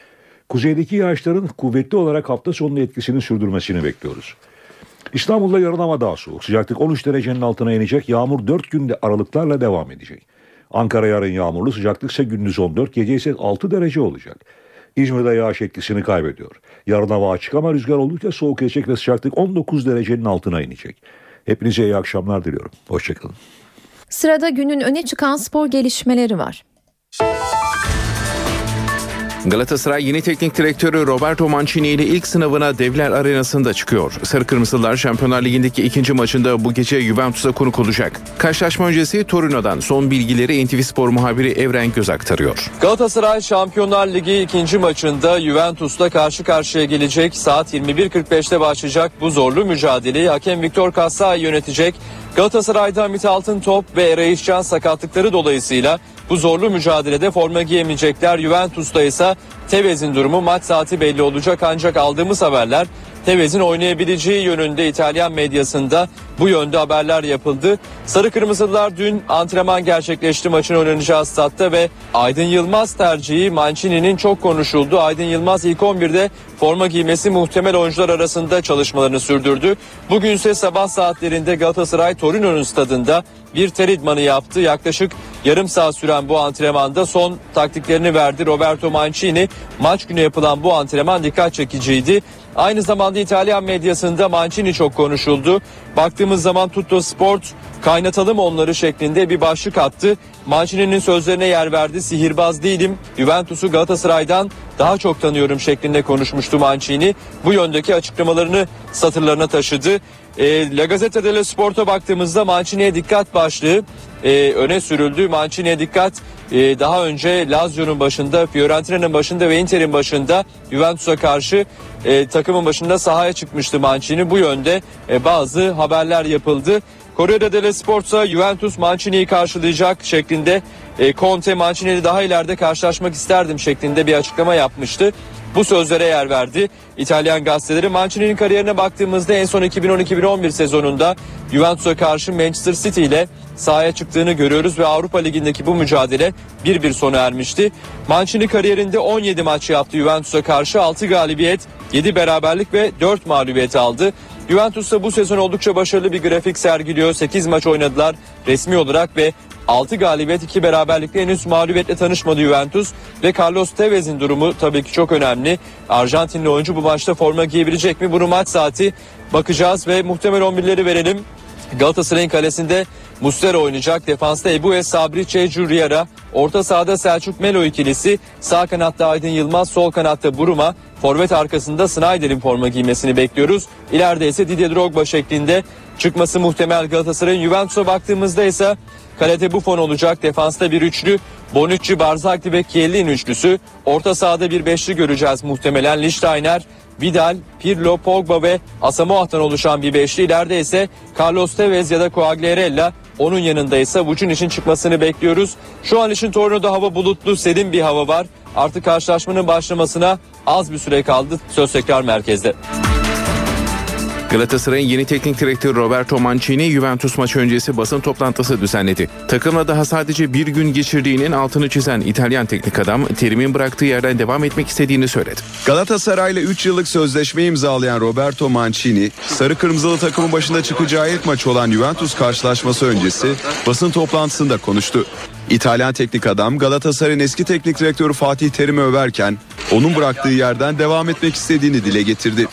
Kuzeydeki yağışların kuvvetli olarak hafta sonunda etkisini sürdürmesini bekliyoruz. İstanbul'da yarın hava daha soğuk. Sıcaklık 13 derecenin altına inecek. Yağmur 4 günde aralıklarla devam edecek. Ankara yarın yağmurlu. Sıcaklık ise gündüz 14, gece ise 6 derece olacak. İzmir'de yağış etkisini kaybediyor. Yarın hava açık ama rüzgar oldukça soğuk gelecek ve sıcaklık 19 derecenin altına inecek. Hepinize iyi akşamlar diliyorum. Hoşçakalın. Sırada günün öne çıkan spor gelişmeleri var. Galatasaray yeni teknik direktörü Roberto Mancini ile ilk sınavına Devler Arenası'nda çıkıyor. Sarı Kırmızılar Şampiyonlar Ligi'ndeki ikinci maçında bu gece Juventus'a konuk olacak. Karşılaşma öncesi Torino'dan son bilgileri NTV Spor muhabiri Evren Göz aktarıyor. Galatasaray Şampiyonlar Ligi ikinci maçında Juventus'la karşı karşıya gelecek. Saat 21.45'te başlayacak bu zorlu mücadeleyi hakem Viktor Kassai yönetecek. Galatasaray'da Hamit Altıntop ve Eray İşcan sakatlıkları dolayısıyla bu zorlu mücadelede forma giyemeyecekler. Juventus'ta ise Tevez'in durumu maç saati belli olacak ancak aldığımız haberler Tevez'in oynayabileceği yönünde İtalyan medyasında bu yönde haberler yapıldı. Sarı Kırmızılar dün antrenman gerçekleşti maçın oynanacağı statta ve Aydın Yılmaz tercihi Mancini'nin çok konuşuldu. Aydın Yılmaz ilk 11'de forma giymesi muhtemel oyuncular arasında çalışmalarını sürdürdü. Bugün ise sabah saatlerinde Galatasaray Torino'nun stadında bir ter idmanı yaptı. Yaklaşık yarım saat süren bu antrenmanda son taktiklerini verdi Roberto Mancini. Maç günü yapılan bu antrenman dikkat çekiciydi. Aynı zamanda İtalyan medyasında Mancini çok konuşuldu. Baktığımız zaman Tutto Sport kaynatalım onları şeklinde bir başlık attı. Mancini'nin sözlerine yer verdi. Sihirbaz değilim. Juventus'u Galatasaray'dan daha çok tanıyorum şeklinde konuşmuştu Mancini. Bu yöndeki açıklamalarını satırlarına taşıdı. E, La Gazzetta dello Sport'a baktığımızda Mancini'ye dikkat başlığı e, öne sürüldü. Mancini'ye dikkat e, daha önce Lazio'nun başında, Fiorentina'nın başında ve Inter'in başında Juventus'a karşı e, takımın başında sahaya çıkmıştı Mancini. Bu yönde e, bazı haberler yapıldı. Corriere dello Sport'a Juventus Mancini'yi karşılayacak şeklinde e, Conte Mancini'yle daha ileride karşılaşmak isterdim şeklinde bir açıklama yapmıştı. Bu sözlere yer verdi. İtalyan gazeteleri Mancini'nin kariyerine baktığımızda en son 2010-2011 sezonunda Juventus'a karşı Manchester City ile sahaya çıktığını görüyoruz ve Avrupa Ligi'ndeki bu mücadele bir bir sona ermişti. Mancini kariyerinde 17 maç yaptı Juventus'a karşı 6 galibiyet, 7 beraberlik ve 4 mağlubiyet aldı. Juventus da bu sezon oldukça başarılı bir grafik sergiliyor. 8 maç oynadılar resmi olarak ve 6 galibiyet 2 beraberlikle henüz mağlubiyetle tanışmadı Juventus ve Carlos Tevez'in durumu tabii ki çok önemli. Arjantinli oyuncu bu maçta forma giyebilecek mi? Bunu maç saati bakacağız ve muhtemel 11'leri verelim. Galatasaray'ın kalesinde Muslera oynayacak. Defansta Ebu Sabri Çeycu Riera. Orta sahada Selçuk Melo ikilisi. Sağ kanatta Aydın Yılmaz. Sol kanatta Buruma. Forvet arkasında Snyder'in forma giymesini bekliyoruz. İleride ise Didier Drogba şeklinde çıkması muhtemel Galatasaray'ın. Juventus'a baktığımızda ise kalede Buffon olacak. Defansta bir üçlü. Bonucci, Barzagli ve Chiellini üçlüsü. Orta sahada bir beşli göreceğiz muhtemelen. Lichtsteiner, Vidal, Pirlo, Pogba ve Asamoah'tan oluşan bir beşli. İleride ise Carlos Tevez ya da Quagliarella onun yanında ise Vucun için çıkmasını bekliyoruz. Şu an için Torino'da hava bulutlu, serin bir hava var. Artık karşılaşmanın başlamasına az bir süre kaldı. Söz tekrar merkezde. Galatasaray'ın yeni teknik direktörü Roberto Mancini Juventus maçı öncesi basın toplantısı düzenledi. Takımla daha sadece bir gün geçirdiğinin altını çizen İtalyan teknik adam terimin bıraktığı yerden devam etmek istediğini söyledi. Galatasaray'la 3 yıllık sözleşme imzalayan Roberto Mancini, sarı kırmızılı takımın başında çıkacağı ilk maç olan Juventus karşılaşması öncesi basın toplantısında konuştu. İtalyan teknik adam Galatasaray'ın eski teknik direktörü Fatih Terim'i överken onun bıraktığı yerden devam etmek istediğini dile getirdi.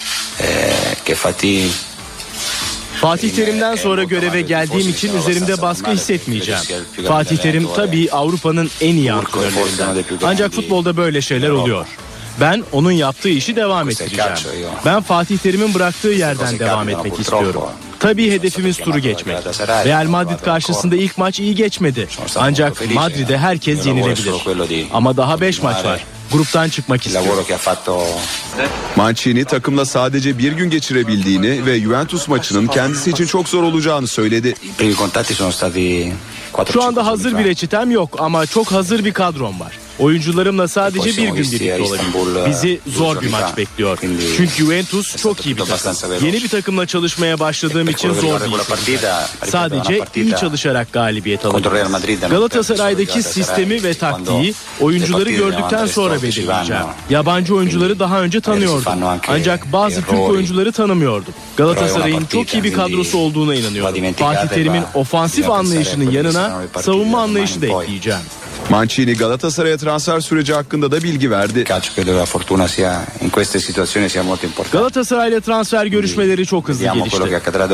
Fatih Terim'den sonra göreve geldiğim için üzerimde baskı hissetmeyeceğim. Fatih Terim tabii Avrupa'nın en iyi antrenörlerinden. Ancak futbolda böyle şeyler oluyor. Ben onun yaptığı işi devam ettireceğim. Ben Fatih Terim'in bıraktığı yerden devam etmek istiyorum. Tabii hedefimiz turu geçmek. Real Madrid karşısında ilk maç iyi geçmedi. Ancak Madrid'e herkes yenilebilir. Ama daha 5 maç var. Gruptan çıkmak istiyorum. Mancini takımla sadece bir gün geçirebildiğini ve Juventus maçının kendisi için çok zor olacağını söyledi. Şu anda hazır bir reçetem yok ama çok hazır bir kadrom var. Oyuncularımla sadece bir gün birlikte olabilir. Bizi zor bir maç bekliyor. Çünkü Juventus çok iyi bir takım. Yeni bir takımla çalışmaya başladığım için zor bir iş. Sadece iyi çalışarak galibiyet alacağım. Galatasaray'daki sistemi ve taktiği oyuncuları gördükten sonra belirleyeceğim. Yabancı oyuncuları daha önce tanıyordum. Ancak bazı Türk oyuncuları tanımıyordum. Galatasaray'ın çok iyi bir kadrosu olduğuna inanıyorum. Fatih Terim'in ofansif anlayışının yanına savunma anlayışı da ekleyeceğim. Mancini Galatasaray'a transfer süreci hakkında da bilgi verdi. Galatasaray ile transfer görüşmeleri çok hızlı gelişti.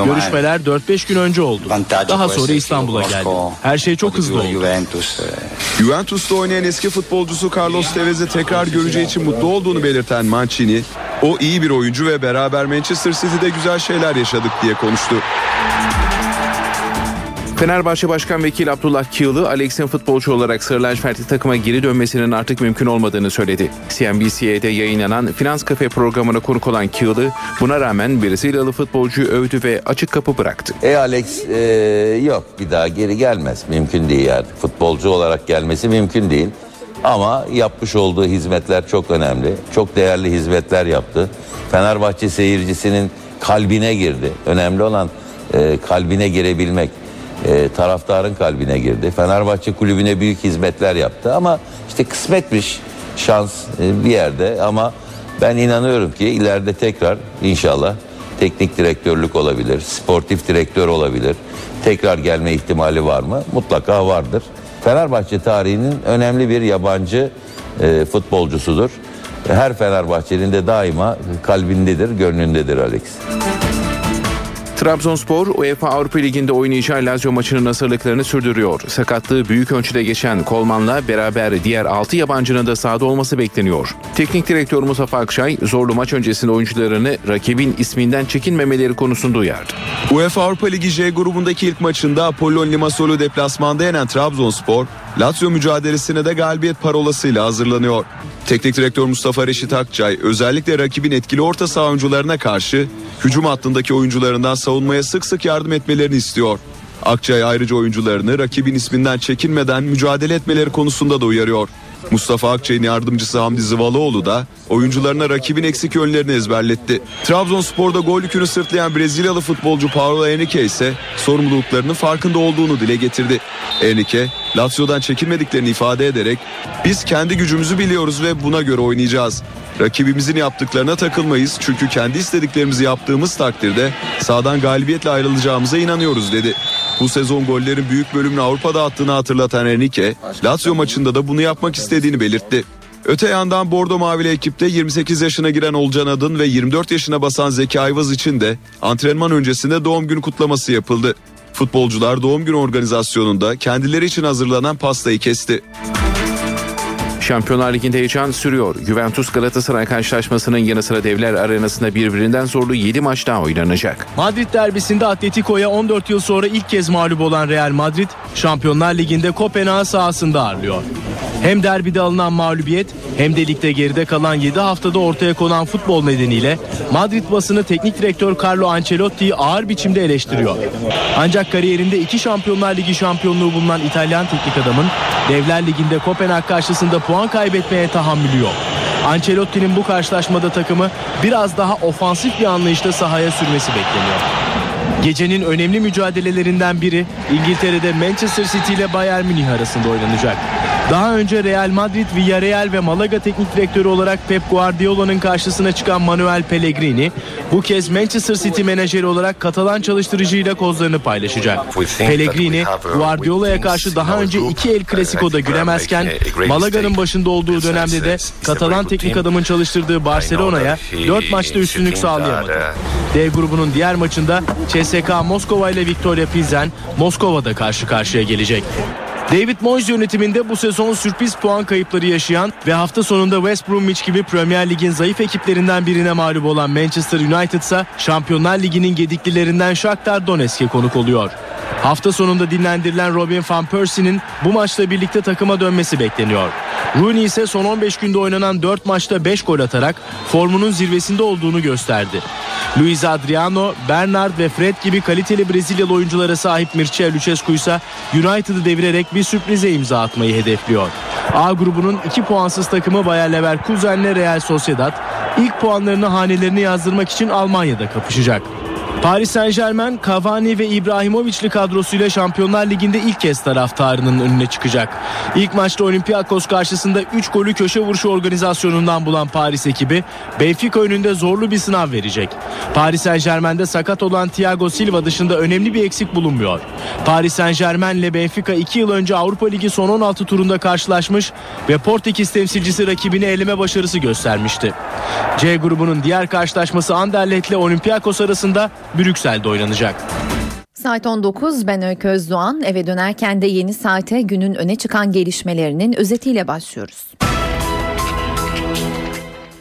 Görüşmeler 4-5 gün önce oldu. Daha sonra İstanbul'a geldi. Her şey çok hızlı oldu. Juventus'ta oynayan eski futbolcusu Carlos Tevez'i tekrar göreceği için mutlu olduğunu belirten Mancini, o iyi bir oyuncu ve beraber Manchester City'de güzel şeyler yaşadık diye konuştu. Fenerbahçe Başkan Vekili Abdullah Kiyılı, Alex'in futbolcu olarak Sarı Lacivertli takıma geri dönmesinin artık mümkün olmadığını söyledi. CNBC'de yayınlanan Finans Kafe programına konuk olan Kiyılı, buna rağmen Brezilyalı futbolcuyu övdü ve açık kapı bıraktı. E Alex e, yok bir daha geri gelmez. Mümkün değil yani. Futbolcu olarak gelmesi mümkün değil. Ama yapmış olduğu hizmetler çok önemli. Çok değerli hizmetler yaptı. Fenerbahçe seyircisinin kalbine girdi. Önemli olan e, kalbine girebilmek. E, taraftarın kalbine girdi. Fenerbahçe kulübüne büyük hizmetler yaptı ama işte kısmetmiş şans e, bir yerde ama ben inanıyorum ki ileride tekrar inşallah teknik direktörlük olabilir, sportif direktör olabilir. Tekrar gelme ihtimali var mı? Mutlaka vardır. Fenerbahçe tarihinin önemli bir yabancı e, futbolcusudur. Her Fenerbahçe'nin de daima kalbindedir, gönlündedir Alex. Trabzonspor UEFA Avrupa Ligi'nde oynayacağı Lazio maçının hazırlıklarını sürdürüyor. Sakatlığı büyük ölçüde geçen Kolman'la beraber diğer 6 yabancının da sahada olması bekleniyor. Teknik direktör Mustafa Akçay zorlu maç öncesinde oyuncularını rakibin isminden çekinmemeleri konusunda uyardı. UEFA Avrupa Ligi J grubundaki ilk maçında Apollon Limassol'u deplasmanda yenen Trabzonspor, Lazio mücadelesine de galibiyet parolasıyla hazırlanıyor. Teknik direktör Mustafa Reşit Akçay özellikle rakibin etkili orta saha oyuncularına karşı hücum hattındaki oyuncularından savunmaya sık sık yardım etmelerini istiyor. Akçay ayrıca oyuncularını rakibin isminden çekinmeden mücadele etmeleri konusunda da uyarıyor. Mustafa Akçay'ın yardımcısı Hamdi Zıvalıoğlu da oyuncularına rakibin eksik yönlerini ezberletti. Trabzonspor'da gol yükünü sırtlayan Brezilyalı futbolcu Paulo Henrique ise sorumluluklarının farkında olduğunu dile getirdi. Henrique, Lazio'dan çekinmediklerini ifade ederek biz kendi gücümüzü biliyoruz ve buna göre oynayacağız. Rakibimizin yaptıklarına takılmayız çünkü kendi istediklerimizi yaptığımız takdirde sağdan galibiyetle ayrılacağımıza inanıyoruz dedi. Bu sezon gollerin büyük bölümünü Avrupa'da attığını hatırlatan Henrique, Lazio maçında da bunu yapmak istediğini belirtti. Öte yandan Bordo Mavili ekipte 28 yaşına giren Olcan Adın ve 24 yaşına basan Zeki Ayvaz için de antrenman öncesinde doğum günü kutlaması yapıldı. Futbolcular doğum günü organizasyonunda kendileri için hazırlanan pastayı kesti. Şampiyonlar Ligi'nde heyecan sürüyor. Juventus Galatasaray karşılaşmasının yanı sıra Devler Arenası'nda birbirinden zorlu 7 maç daha oynanacak. Madrid derbisinde Atletico'ya 14 yıl sonra ilk kez mağlup olan Real Madrid, Şampiyonlar Ligi'nde Kopenhag sahasında ağırlıyor. Hem derbide alınan mağlubiyet hem de ligde geride kalan 7 haftada ortaya konan futbol nedeniyle Madrid basını teknik direktör Carlo Ancelotti'yi ağır biçimde eleştiriyor. Ancak kariyerinde iki Şampiyonlar Ligi şampiyonluğu bulunan İtalyan teknik adamın Devler Ligi'nde Kopenhag karşısında puan kaybetmeye tahammülü yok. Ancelotti'nin bu karşılaşmada takımı biraz daha ofansif bir anlayışla sahaya sürmesi bekleniyor. Gecenin önemli mücadelelerinden biri İngiltere'de Manchester City ile Bayern Münih arasında oynanacak. Daha önce Real Madrid, Villarreal ve Malaga teknik direktörü olarak Pep Guardiola'nın karşısına çıkan Manuel Pellegrini bu kez Manchester City menajeri olarak Katalan çalıştırıcıyla kozlarını paylaşacak. Pellegrini Guardiola'ya karşı daha önce iki El Clasico'da gülemezken Malaga'nın başında olduğu dönemde de Katalan teknik adamın çalıştırdığı Barcelona'ya 4 maçta üstünlük sağlayamadı. D grubunun diğer maçında CSKA Moskova ile Victoria Pilsen Moskova'da karşı karşıya gelecek. David Moyes yönetiminde bu sezon sürpriz puan kayıpları yaşayan ve hafta sonunda West Bromwich gibi Premier Lig'in zayıf ekiplerinden birine mağlup olan Manchester United ise Şampiyonlar Ligi'nin gediklilerinden Shakhtar Donetsk'e konuk oluyor. Hafta sonunda dinlendirilen Robin van Persie'nin bu maçla birlikte takıma dönmesi bekleniyor. Rooney ise son 15 günde oynanan 4 maçta 5 gol atarak formunun zirvesinde olduğunu gösterdi. Luis Adriano, Bernard ve Fred gibi kaliteli Brezilyalı oyunculara sahip Mircea Lucescu ise United'ı devirerek bir sürprize imza atmayı hedefliyor. A grubunun 2 puansız takımı Bayer Leverkusen ile Real Sociedad ilk puanlarını hanelerini yazdırmak için Almanya'da kapışacak. Paris Saint Germain, Cavani ve İbrahimovic'li kadrosuyla Şampiyonlar Ligi'nde ilk kez taraftarının önüne çıkacak. İlk maçta Olympiakos karşısında 3 golü köşe vuruşu organizasyonundan bulan Paris ekibi Benfica önünde zorlu bir sınav verecek. Paris Saint Germain'de sakat olan Thiago Silva dışında önemli bir eksik bulunmuyor. Paris Saint Germain ile Benfica 2 yıl önce Avrupa Ligi son 16 turunda karşılaşmış ve Portekiz temsilcisi rakibini eleme başarısı göstermişti. C grubunun diğer karşılaşması Anderlecht ile Olympiakos arasında Brüksel'de oynanacak. Saat 19 ben Öykü Özdoğan eve dönerken de yeni saate günün öne çıkan gelişmelerinin özetiyle başlıyoruz.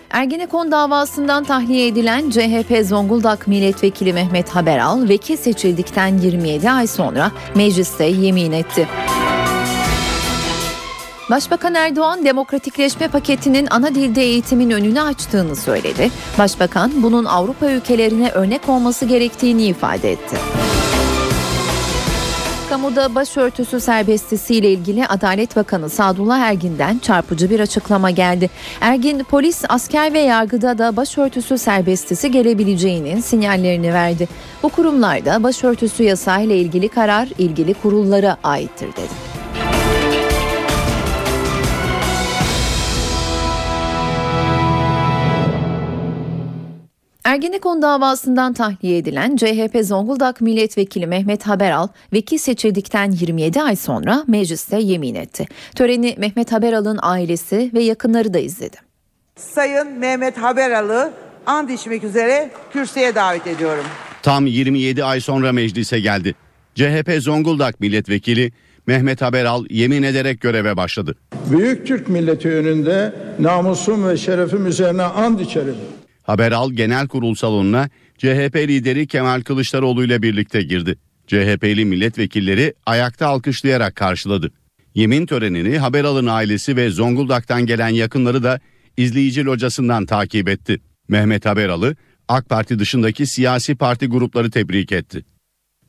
Ergenekon davasından tahliye edilen CHP Zonguldak Milletvekili Mehmet Haberal vekil seçildikten 27 ay sonra mecliste yemin etti. Başbakan Erdoğan demokratikleşme paketinin ana dilde eğitimin önünü açtığını söyledi. Başbakan bunun Avrupa ülkelerine örnek olması gerektiğini ifade etti. Kamuda başörtüsü serbestisiyle ilgili Adalet Bakanı Sadullah Ergin'den çarpıcı bir açıklama geldi. Ergin polis, asker ve yargıda da başörtüsü serbestisi gelebileceğinin sinyallerini verdi. Bu kurumlarda başörtüsü yasayla ilgili karar ilgili kurullara aittir dedi. Ergenekon davasından tahliye edilen CHP Zonguldak Milletvekili Mehmet Haberal vekil seçildikten 27 ay sonra mecliste yemin etti. Töreni Mehmet Haberal'ın ailesi ve yakınları da izledi. Sayın Mehmet Haberal'ı and içmek üzere kürsüye davet ediyorum. Tam 27 ay sonra meclise geldi. CHP Zonguldak Milletvekili Mehmet Haberal yemin ederek göreve başladı. Büyük Türk milleti önünde namusum ve şerefim üzerine and içerim. Haberal Genel Kurul salonuna CHP lideri Kemal Kılıçdaroğlu ile birlikte girdi. CHP'li milletvekilleri ayakta alkışlayarak karşıladı. Yemin törenini Haberal'ın ailesi ve Zonguldak'tan gelen yakınları da izleyici locasından takip etti. Mehmet Haberal'ı AK Parti dışındaki siyasi parti grupları tebrik etti.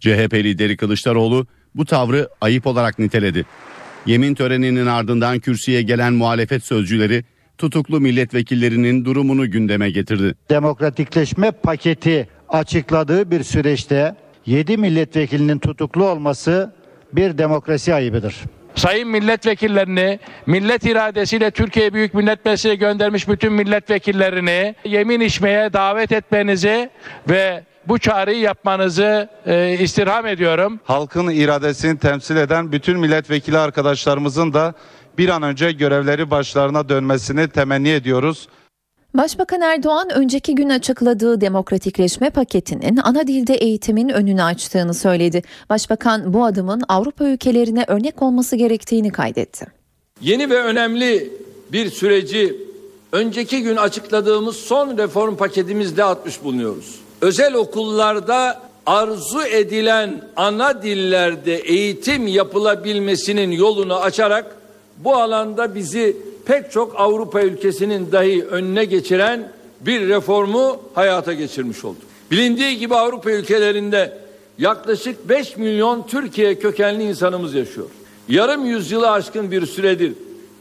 CHP lideri Kılıçdaroğlu bu tavrı ayıp olarak niteledi. Yemin töreninin ardından kürsüye gelen muhalefet sözcüleri tutuklu milletvekillerinin durumunu gündeme getirdi. Demokratikleşme paketi açıkladığı bir süreçte 7 milletvekilinin tutuklu olması bir demokrasi ayıbıdır. Sayın milletvekillerini, millet iradesiyle Türkiye Büyük Millet Meclisi'ne göndermiş bütün milletvekillerini yemin içmeye davet etmenizi ve bu çağrıyı yapmanızı e, istirham ediyorum. Halkın iradesini temsil eden bütün milletvekili arkadaşlarımızın da bir an önce görevleri başlarına dönmesini temenni ediyoruz. Başbakan Erdoğan önceki gün açıkladığı demokratikleşme paketinin ana dilde eğitimin önünü açtığını söyledi. Başbakan bu adımın Avrupa ülkelerine örnek olması gerektiğini kaydetti. Yeni ve önemli bir süreci önceki gün açıkladığımız son reform paketimizde atmış bulunuyoruz. Özel okullarda arzu edilen ana dillerde eğitim yapılabilmesinin yolunu açarak bu alanda bizi pek çok Avrupa ülkesinin dahi önüne geçiren bir reformu hayata geçirmiş olduk. Bilindiği gibi Avrupa ülkelerinde yaklaşık 5 milyon Türkiye kökenli insanımız yaşıyor. Yarım yüzyılı aşkın bir süredir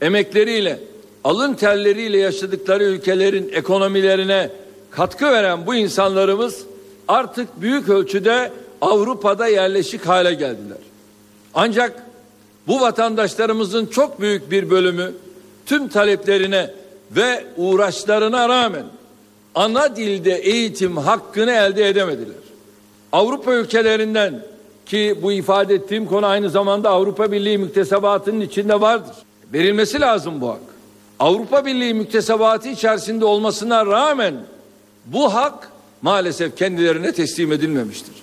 emekleriyle, alın terleriyle yaşadıkları ülkelerin ekonomilerine katkı veren bu insanlarımız artık büyük ölçüde Avrupa'da yerleşik hale geldiler. Ancak bu vatandaşlarımızın çok büyük bir bölümü tüm taleplerine ve uğraşlarına rağmen ana dilde eğitim hakkını elde edemediler. Avrupa ülkelerinden ki bu ifade ettiğim konu aynı zamanda Avrupa Birliği müktesebatının içinde vardır. Verilmesi lazım bu hak. Avrupa Birliği müktesebatı içerisinde olmasına rağmen bu hak maalesef kendilerine teslim edilmemiştir.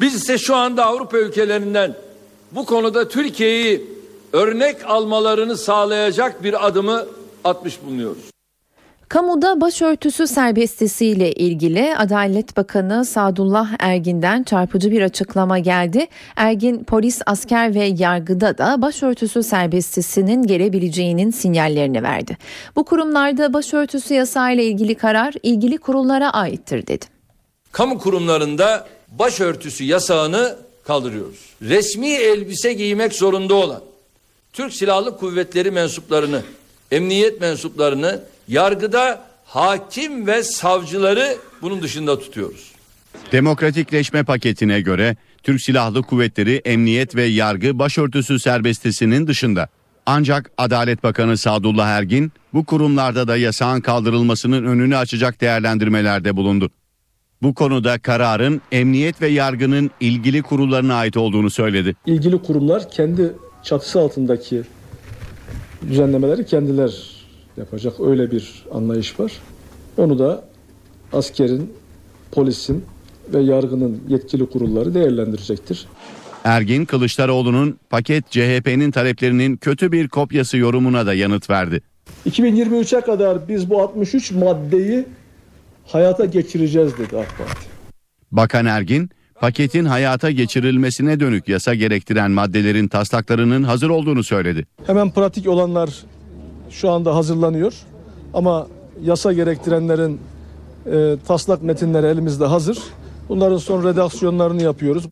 Biz ise şu anda Avrupa ülkelerinden bu konuda Türkiye'yi örnek almalarını sağlayacak bir adımı atmış bulunuyoruz. Kamuda başörtüsü serbestisiyle ilgili Adalet Bakanı Sadullah Ergin'den çarpıcı bir açıklama geldi. Ergin polis, asker ve yargıda da başörtüsü serbestisinin gelebileceğinin sinyallerini verdi. Bu kurumlarda başörtüsü yasayla ilgili karar ilgili kurullara aittir dedi. Kamu kurumlarında başörtüsü yasağını kaldırıyoruz. Resmi elbise giymek zorunda olan Türk Silahlı Kuvvetleri mensuplarını, emniyet mensuplarını yargıda hakim ve savcıları bunun dışında tutuyoruz. Demokratikleşme paketine göre Türk Silahlı Kuvvetleri, Emniyet ve Yargı başörtüsü serbestisinin dışında. Ancak Adalet Bakanı Sadullah Ergin bu kurumlarda da yasağın kaldırılmasının önünü açacak değerlendirmelerde bulundu. Bu konuda kararın emniyet ve yargının ilgili kurullarına ait olduğunu söyledi. İlgili kurumlar kendi çatısı altındaki düzenlemeleri kendiler yapacak öyle bir anlayış var. Onu da askerin, polisin ve yargının yetkili kurulları değerlendirecektir. Ergin Kılıçdaroğlu'nun paket CHP'nin taleplerinin kötü bir kopyası yorumuna da yanıt verdi. 2023'e kadar biz bu 63 maddeyi hayata geçireceğiz dedi AK Parti. Bakan Ergin, paketin hayata geçirilmesine dönük yasa gerektiren maddelerin taslaklarının hazır olduğunu söyledi. Hemen pratik olanlar şu anda hazırlanıyor ama yasa gerektirenlerin e, taslak metinleri elimizde hazır. Bunların son redaksiyonlarını yapıyoruz.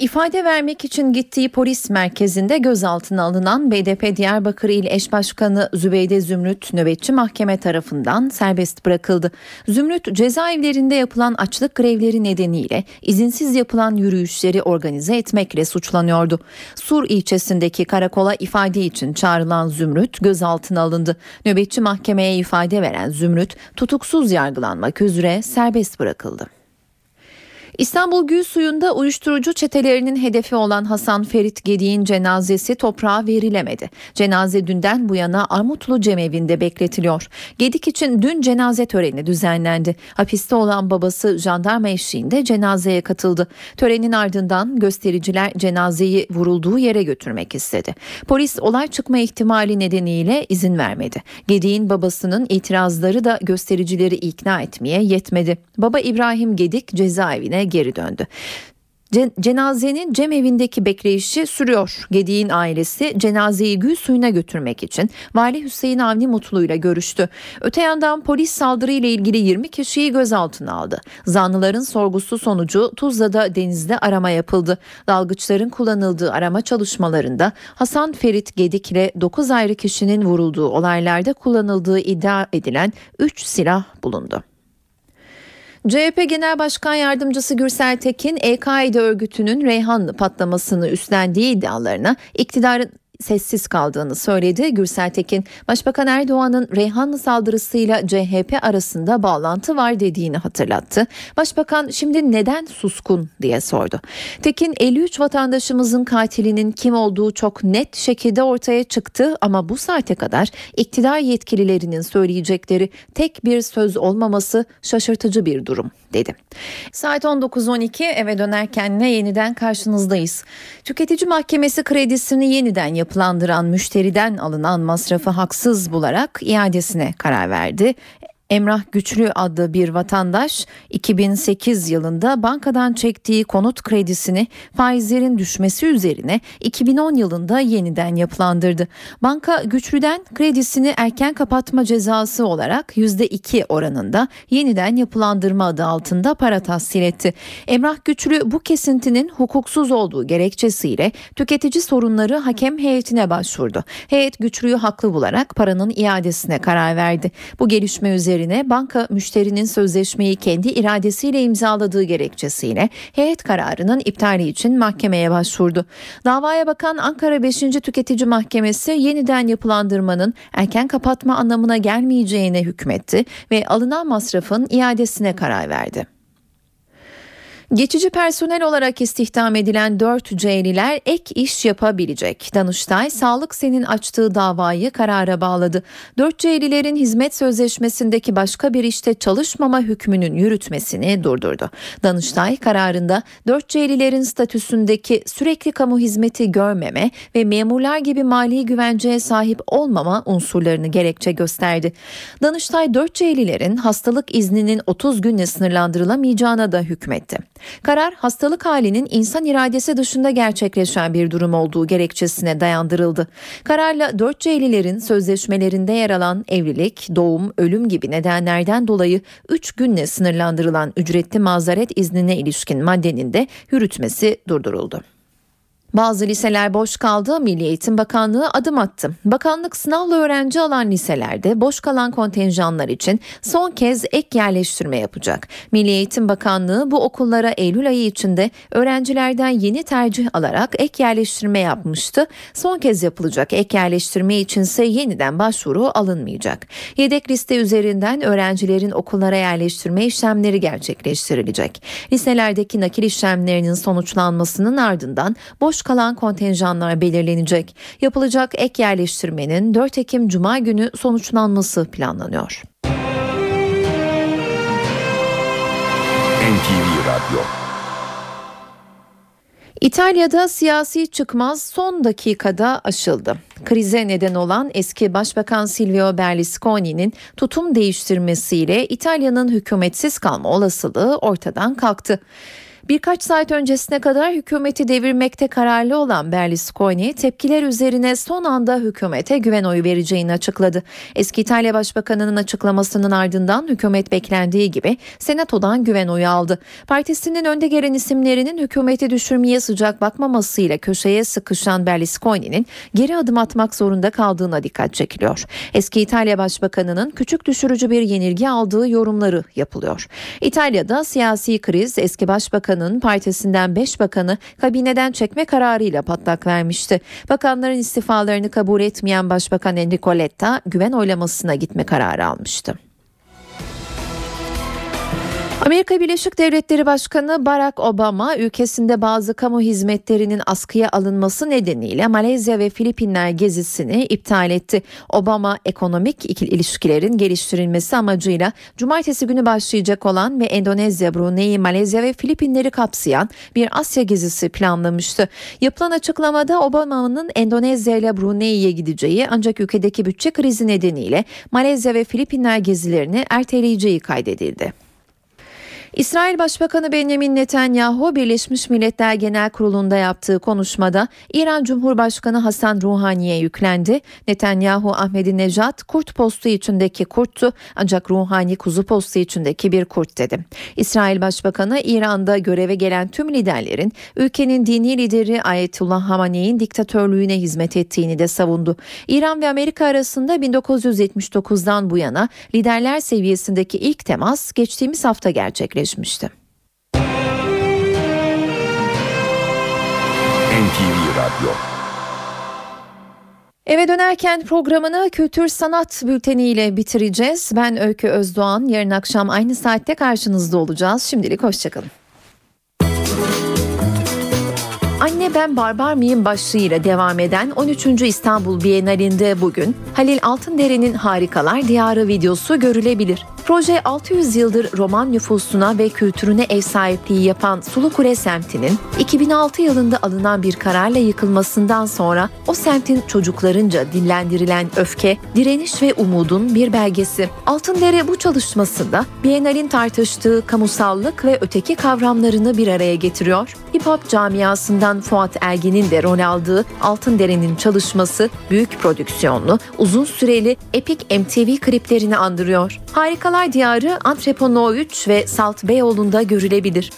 İfade vermek için gittiği polis merkezinde gözaltına alınan BDP Diyarbakır İl Eş Başkanı Zübeyde Zümrüt nöbetçi mahkeme tarafından serbest bırakıldı. Zümrüt cezaevlerinde yapılan açlık grevleri nedeniyle izinsiz yapılan yürüyüşleri organize etmekle suçlanıyordu. Sur ilçesindeki karakola ifade için çağrılan Zümrüt gözaltına alındı. Nöbetçi mahkemeye ifade veren Zümrüt tutuksuz yargılanmak üzere serbest bırakıldı. İstanbul Gül Suyu'nda uyuşturucu çetelerinin hedefi olan Hasan Ferit Gedik'in cenazesi toprağa verilemedi. Cenaze dünden bu yana Armutlu Cemevi'nde bekletiliyor. Gedik için dün cenaze töreni düzenlendi. Hapiste olan babası jandarma eşliğinde cenazeye katıldı. Törenin ardından göstericiler cenazeyi vurulduğu yere götürmek istedi. Polis olay çıkma ihtimali nedeniyle izin vermedi. Gedik'in babasının itirazları da göstericileri ikna etmeye yetmedi. Baba İbrahim Gedik cezaevine geri döndü. Cenazenin cemevindeki bekleyişi sürüyor. Gedik'in ailesi cenazeyi gül suyuna götürmek için Vali Hüseyin Avni Mutlu ile görüştü. Öte yandan polis saldırı ile ilgili 20 kişiyi gözaltına aldı. Zanlıların sorgusu sonucu Tuzla'da denizde arama yapıldı. Dalgıçların kullanıldığı arama çalışmalarında Hasan Ferit Gedik ile 9 ayrı kişinin vurulduğu olaylarda kullanıldığı iddia edilen 3 silah bulundu. CHP Genel Başkan Yardımcısı Gürsel Tekin, El-Kaide örgütünün Reyhanlı patlamasını üstlendiği iddialarına iktidarın sessiz kaldığını söyledi. Gürsel Tekin, Başbakan Erdoğan'ın Reyhanlı saldırısıyla CHP arasında bağlantı var dediğini hatırlattı. Başbakan şimdi neden suskun diye sordu. Tekin 53 vatandaşımızın katilinin kim olduğu çok net şekilde ortaya çıktı ama bu saate kadar iktidar yetkililerinin söyleyecekleri tek bir söz olmaması şaşırtıcı bir durum dedi. Saat 19.12 eve dönerken ne yeniden karşınızdayız. Tüketici Mahkemesi kredisini yeniden yapılandıran müşteriden alınan masrafı haksız bularak iadesine karar verdi. Emrah Güçlü adlı bir vatandaş 2008 yılında bankadan çektiği konut kredisini faizlerin düşmesi üzerine 2010 yılında yeniden yapılandırdı. Banka Güçlü'den kredisini erken kapatma cezası olarak %2 oranında yeniden yapılandırma adı altında para tahsil etti. Emrah Güçlü bu kesintinin hukuksuz olduğu gerekçesiyle tüketici sorunları hakem heyetine başvurdu. Heyet Güçlü'yü haklı bularak paranın iadesine karar verdi. Bu gelişme üzerine banka müşterinin sözleşmeyi kendi iradesiyle imzaladığı gerekçesiyle heyet kararının iptali için mahkemeye başvurdu. Davaya bakan Ankara 5. Tüketici Mahkemesi yeniden yapılandırmanın erken kapatma anlamına gelmeyeceğine hükmetti ve alınan masrafın iadesine karar verdi. Geçici personel olarak istihdam edilen 4 C'liler ek iş yapabilecek. Danıştay Sağlık Sen'in açtığı davayı karara bağladı. 4 C'lilerin hizmet sözleşmesindeki başka bir işte çalışmama hükmünün yürütmesini durdurdu. Danıştay kararında 4 C'lilerin statüsündeki sürekli kamu hizmeti görmeme ve memurlar gibi mali güvenceye sahip olmama unsurlarını gerekçe gösterdi. Danıştay 4 C'lilerin hastalık izninin 30 günle sınırlandırılamayacağına da hükmetti. Karar hastalık halinin insan iradesi dışında gerçekleşen bir durum olduğu gerekçesine dayandırıldı. Kararla 4C'lilerin sözleşmelerinde yer alan evlilik, doğum, ölüm gibi nedenlerden dolayı 3 günle sınırlandırılan ücretli mazeret iznine ilişkin maddenin de yürütmesi durduruldu. Bazı liseler boş kaldı, Milli Eğitim Bakanlığı adım attı. Bakanlık sınavla öğrenci alan liselerde boş kalan kontenjanlar için son kez ek yerleştirme yapacak. Milli Eğitim Bakanlığı bu okullara Eylül ayı içinde öğrencilerden yeni tercih alarak ek yerleştirme yapmıştı. Son kez yapılacak ek yerleştirme içinse yeniden başvuru alınmayacak. Yedek liste üzerinden öğrencilerin okullara yerleştirme işlemleri gerçekleştirilecek. Liselerdeki nakil işlemlerinin sonuçlanmasının ardından boş kalan kontenjanlar belirlenecek. Yapılacak ek yerleştirmenin 4 Ekim Cuma günü sonuçlanması planlanıyor. NTV Radyo İtalya'da siyasi çıkmaz son dakikada aşıldı. Krize neden olan eski Başbakan Silvio Berlusconi'nin tutum değiştirmesiyle İtalya'nın hükümetsiz kalma olasılığı ortadan kalktı. Birkaç saat öncesine kadar hükümeti devirmekte kararlı olan Berlusconi tepkiler üzerine son anda hükümete güven oyu vereceğini açıkladı. Eski İtalya Başbakanı'nın açıklamasının ardından hükümet beklendiği gibi senatodan güven oyu aldı. Partisinin önde gelen isimlerinin hükümeti düşürmeye sıcak bakmamasıyla köşeye sıkışan Berlusconi'nin geri adım atmak zorunda kaldığına dikkat çekiliyor. Eski İtalya Başbakanı'nın küçük düşürücü bir yenilgi aldığı yorumları yapılıyor. İtalya'da siyasi kriz eski başbakanın partisinden 5 bakanı kabineden çekme kararıyla patlak vermişti. Bakanların istifalarını kabul etmeyen Başbakan Enrico Letta güven oylamasına gitme kararı almıştı. Amerika Birleşik Devletleri Başkanı Barack Obama ülkesinde bazı kamu hizmetlerinin askıya alınması nedeniyle Malezya ve Filipinler gezisini iptal etti. Obama ekonomik ilişkilerin geliştirilmesi amacıyla cumartesi günü başlayacak olan ve Endonezya, Brunei, Malezya ve Filipinleri kapsayan bir Asya gezisi planlamıştı. Yapılan açıklamada Obama'nın Endonezya ile Brunei'ye gideceği ancak ülkedeki bütçe krizi nedeniyle Malezya ve Filipinler gezilerini erteleyeceği kaydedildi. İsrail Başbakanı Benjamin Netanyahu Birleşmiş Milletler Genel Kurulu'nda yaptığı konuşmada İran Cumhurbaşkanı Hasan Ruhani'ye yüklendi. Netanyahu Ahmedinejad kurt postu içindeki kurttu ancak Ruhani kuzu postu içindeki bir kurt dedi. İsrail Başbakanı İran'da göreve gelen tüm liderlerin ülkenin dini lideri Ayetullah Hamaney'in diktatörlüğüne hizmet ettiğini de savundu. İran ve Amerika arasında 1979'dan bu yana liderler seviyesindeki ilk temas geçtiğimiz hafta gerçekleşti gerçekleşmişti. NTV Radyo Eve dönerken programını kültür sanat bülteniyle bitireceğiz. Ben Öykü Özdoğan. Yarın akşam aynı saatte karşınızda olacağız. Şimdilik hoşçakalın. Anne Ben Barbar Mıyım başlığıyla devam eden 13. İstanbul Bienalinde bugün Halil Altındere'nin Harikalar Diyarı videosu görülebilir. Proje 600 yıldır roman nüfusuna ve kültürüne ev sahipliği yapan Sulukule semtinin 2006 yılında alınan bir kararla yıkılmasından sonra o semtin çocuklarınca dillendirilen öfke, direniş ve umudun bir belgesi. Altındere bu çalışmasında Biennale'in tartıştığı kamusallık ve öteki kavramlarını bir araya getiriyor. Hip hop camiasından Fuat Ergin'in de rol aldığı Altındere'nin çalışması büyük prodüksiyonlu, uzun süreli epik MTV kliplerini andırıyor. Harikalar Diyarı Antrepo 3 ve Salt Beyoğlu'nda görülebilir.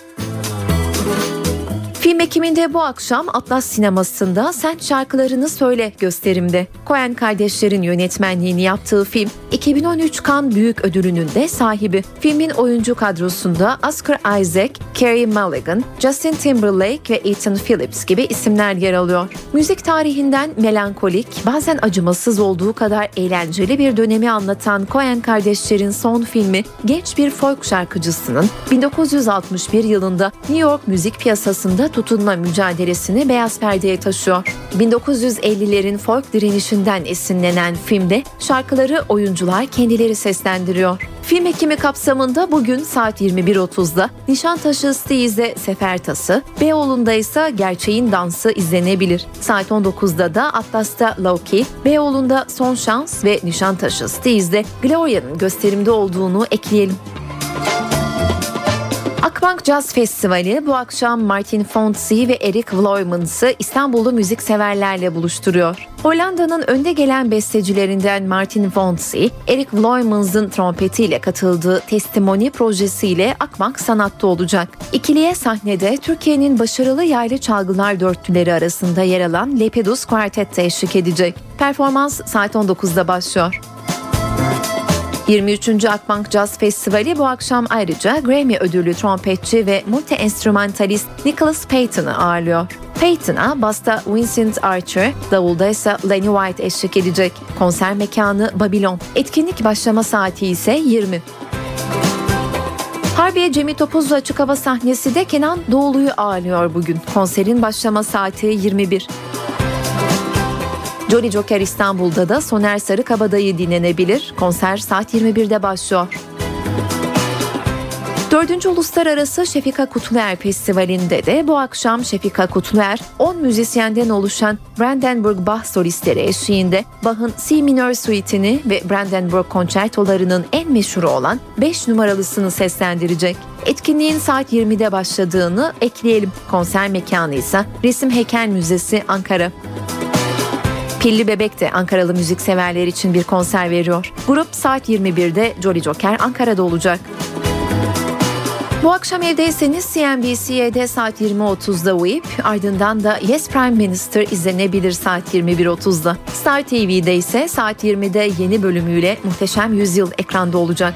Film ekiminde bu akşam Atlas Sineması'nda Sen Şarkılarını Söyle gösterimde. Coen kardeşlerin yönetmenliğini yaptığı film 2013 Cannes Büyük Ödülü'nün de sahibi. Filmin oyuncu kadrosunda Oscar Isaac, Carey Mulligan, Justin Timberlake ve Ethan Phillips gibi isimler yer alıyor. Müzik tarihinden melankolik, bazen acımasız olduğu kadar eğlenceli bir dönemi anlatan Coen kardeşlerin son filmi genç bir folk şarkıcısının 1961 yılında New York müzik piyasasında tutunma mücadelesini beyaz perdeye taşıyor. 1950'lerin folk direnişinden esinlenen filmde şarkıları oyuncular kendileri seslendiriyor. Film ekimi kapsamında bugün saat 21.30'da Nişantaşı Steez'de Sefer Tası, Beyoğlu'nda ise Gerçeğin Dansı izlenebilir. Saat 19'da da Atlas'ta Loki, Beyoğlu'nda Son Şans ve Nişantaşı Steez'de Gloria'nın gösterimde olduğunu ekleyelim. Akbank Jazz Festivali bu akşam Martin Fonsi ve Erik Vloymans'ı İstanbullu müzikseverlerle buluşturuyor. Hollanda'nın önde gelen bestecilerinden Martin Fonsi, Erik Vloymans'ın trompetiyle katıldığı Testimony projesiyle Akbank sanatta olacak. İkiliye sahnede Türkiye'nin başarılı yaylı çalgılar dörtlüleri arasında yer alan Lepidus Quartet de eşlik edecek. Performans saat 19'da başlıyor. 23. Akbank Jazz Festivali bu akşam ayrıca Grammy ödüllü trompetçi ve multi-enstrümantalist Nicholas Payton'ı ağırlıyor. Payton'a basta Vincent Archer, davulda ise Lenny White eşlik edecek. Konser mekanı Babylon. Etkinlik başlama saati ise 20. Harbiye Cemil Topuzlu açık hava sahnesi de Kenan Doğulu'yu ağırlıyor bugün. Konserin başlama saati 21. Jolly Joker İstanbul'da da Soner Sarıkabadayı dinlenebilir. Konser saat 21'de başlıyor. 4. Uluslararası Şefika Kutluer Festivali'nde de bu akşam Şefika Kutluer 10 müzisyenden oluşan Brandenburg Bach solistleri eşliğinde Bach'ın C minör suite'ini ve Brandenburg konçertolarının en meşhuru olan 5 numaralısını seslendirecek. Etkinliğin saat 20'de başladığını ekleyelim. Konser mekanı ise Resim Heykel Müzesi Ankara. Pilli Bebek de Ankaralı müzikseverler için bir konser veriyor. Grup saat 21'de Jolly Joker Ankara'da olacak. Bu akşam evdeyseniz CNBC'de saat 20.30'da UIP, ardından da Yes Prime Minister izlenebilir saat 21.30'da. Star TV'de ise saat 20'de yeni bölümüyle Muhteşem Yüzyıl ekranda olacak.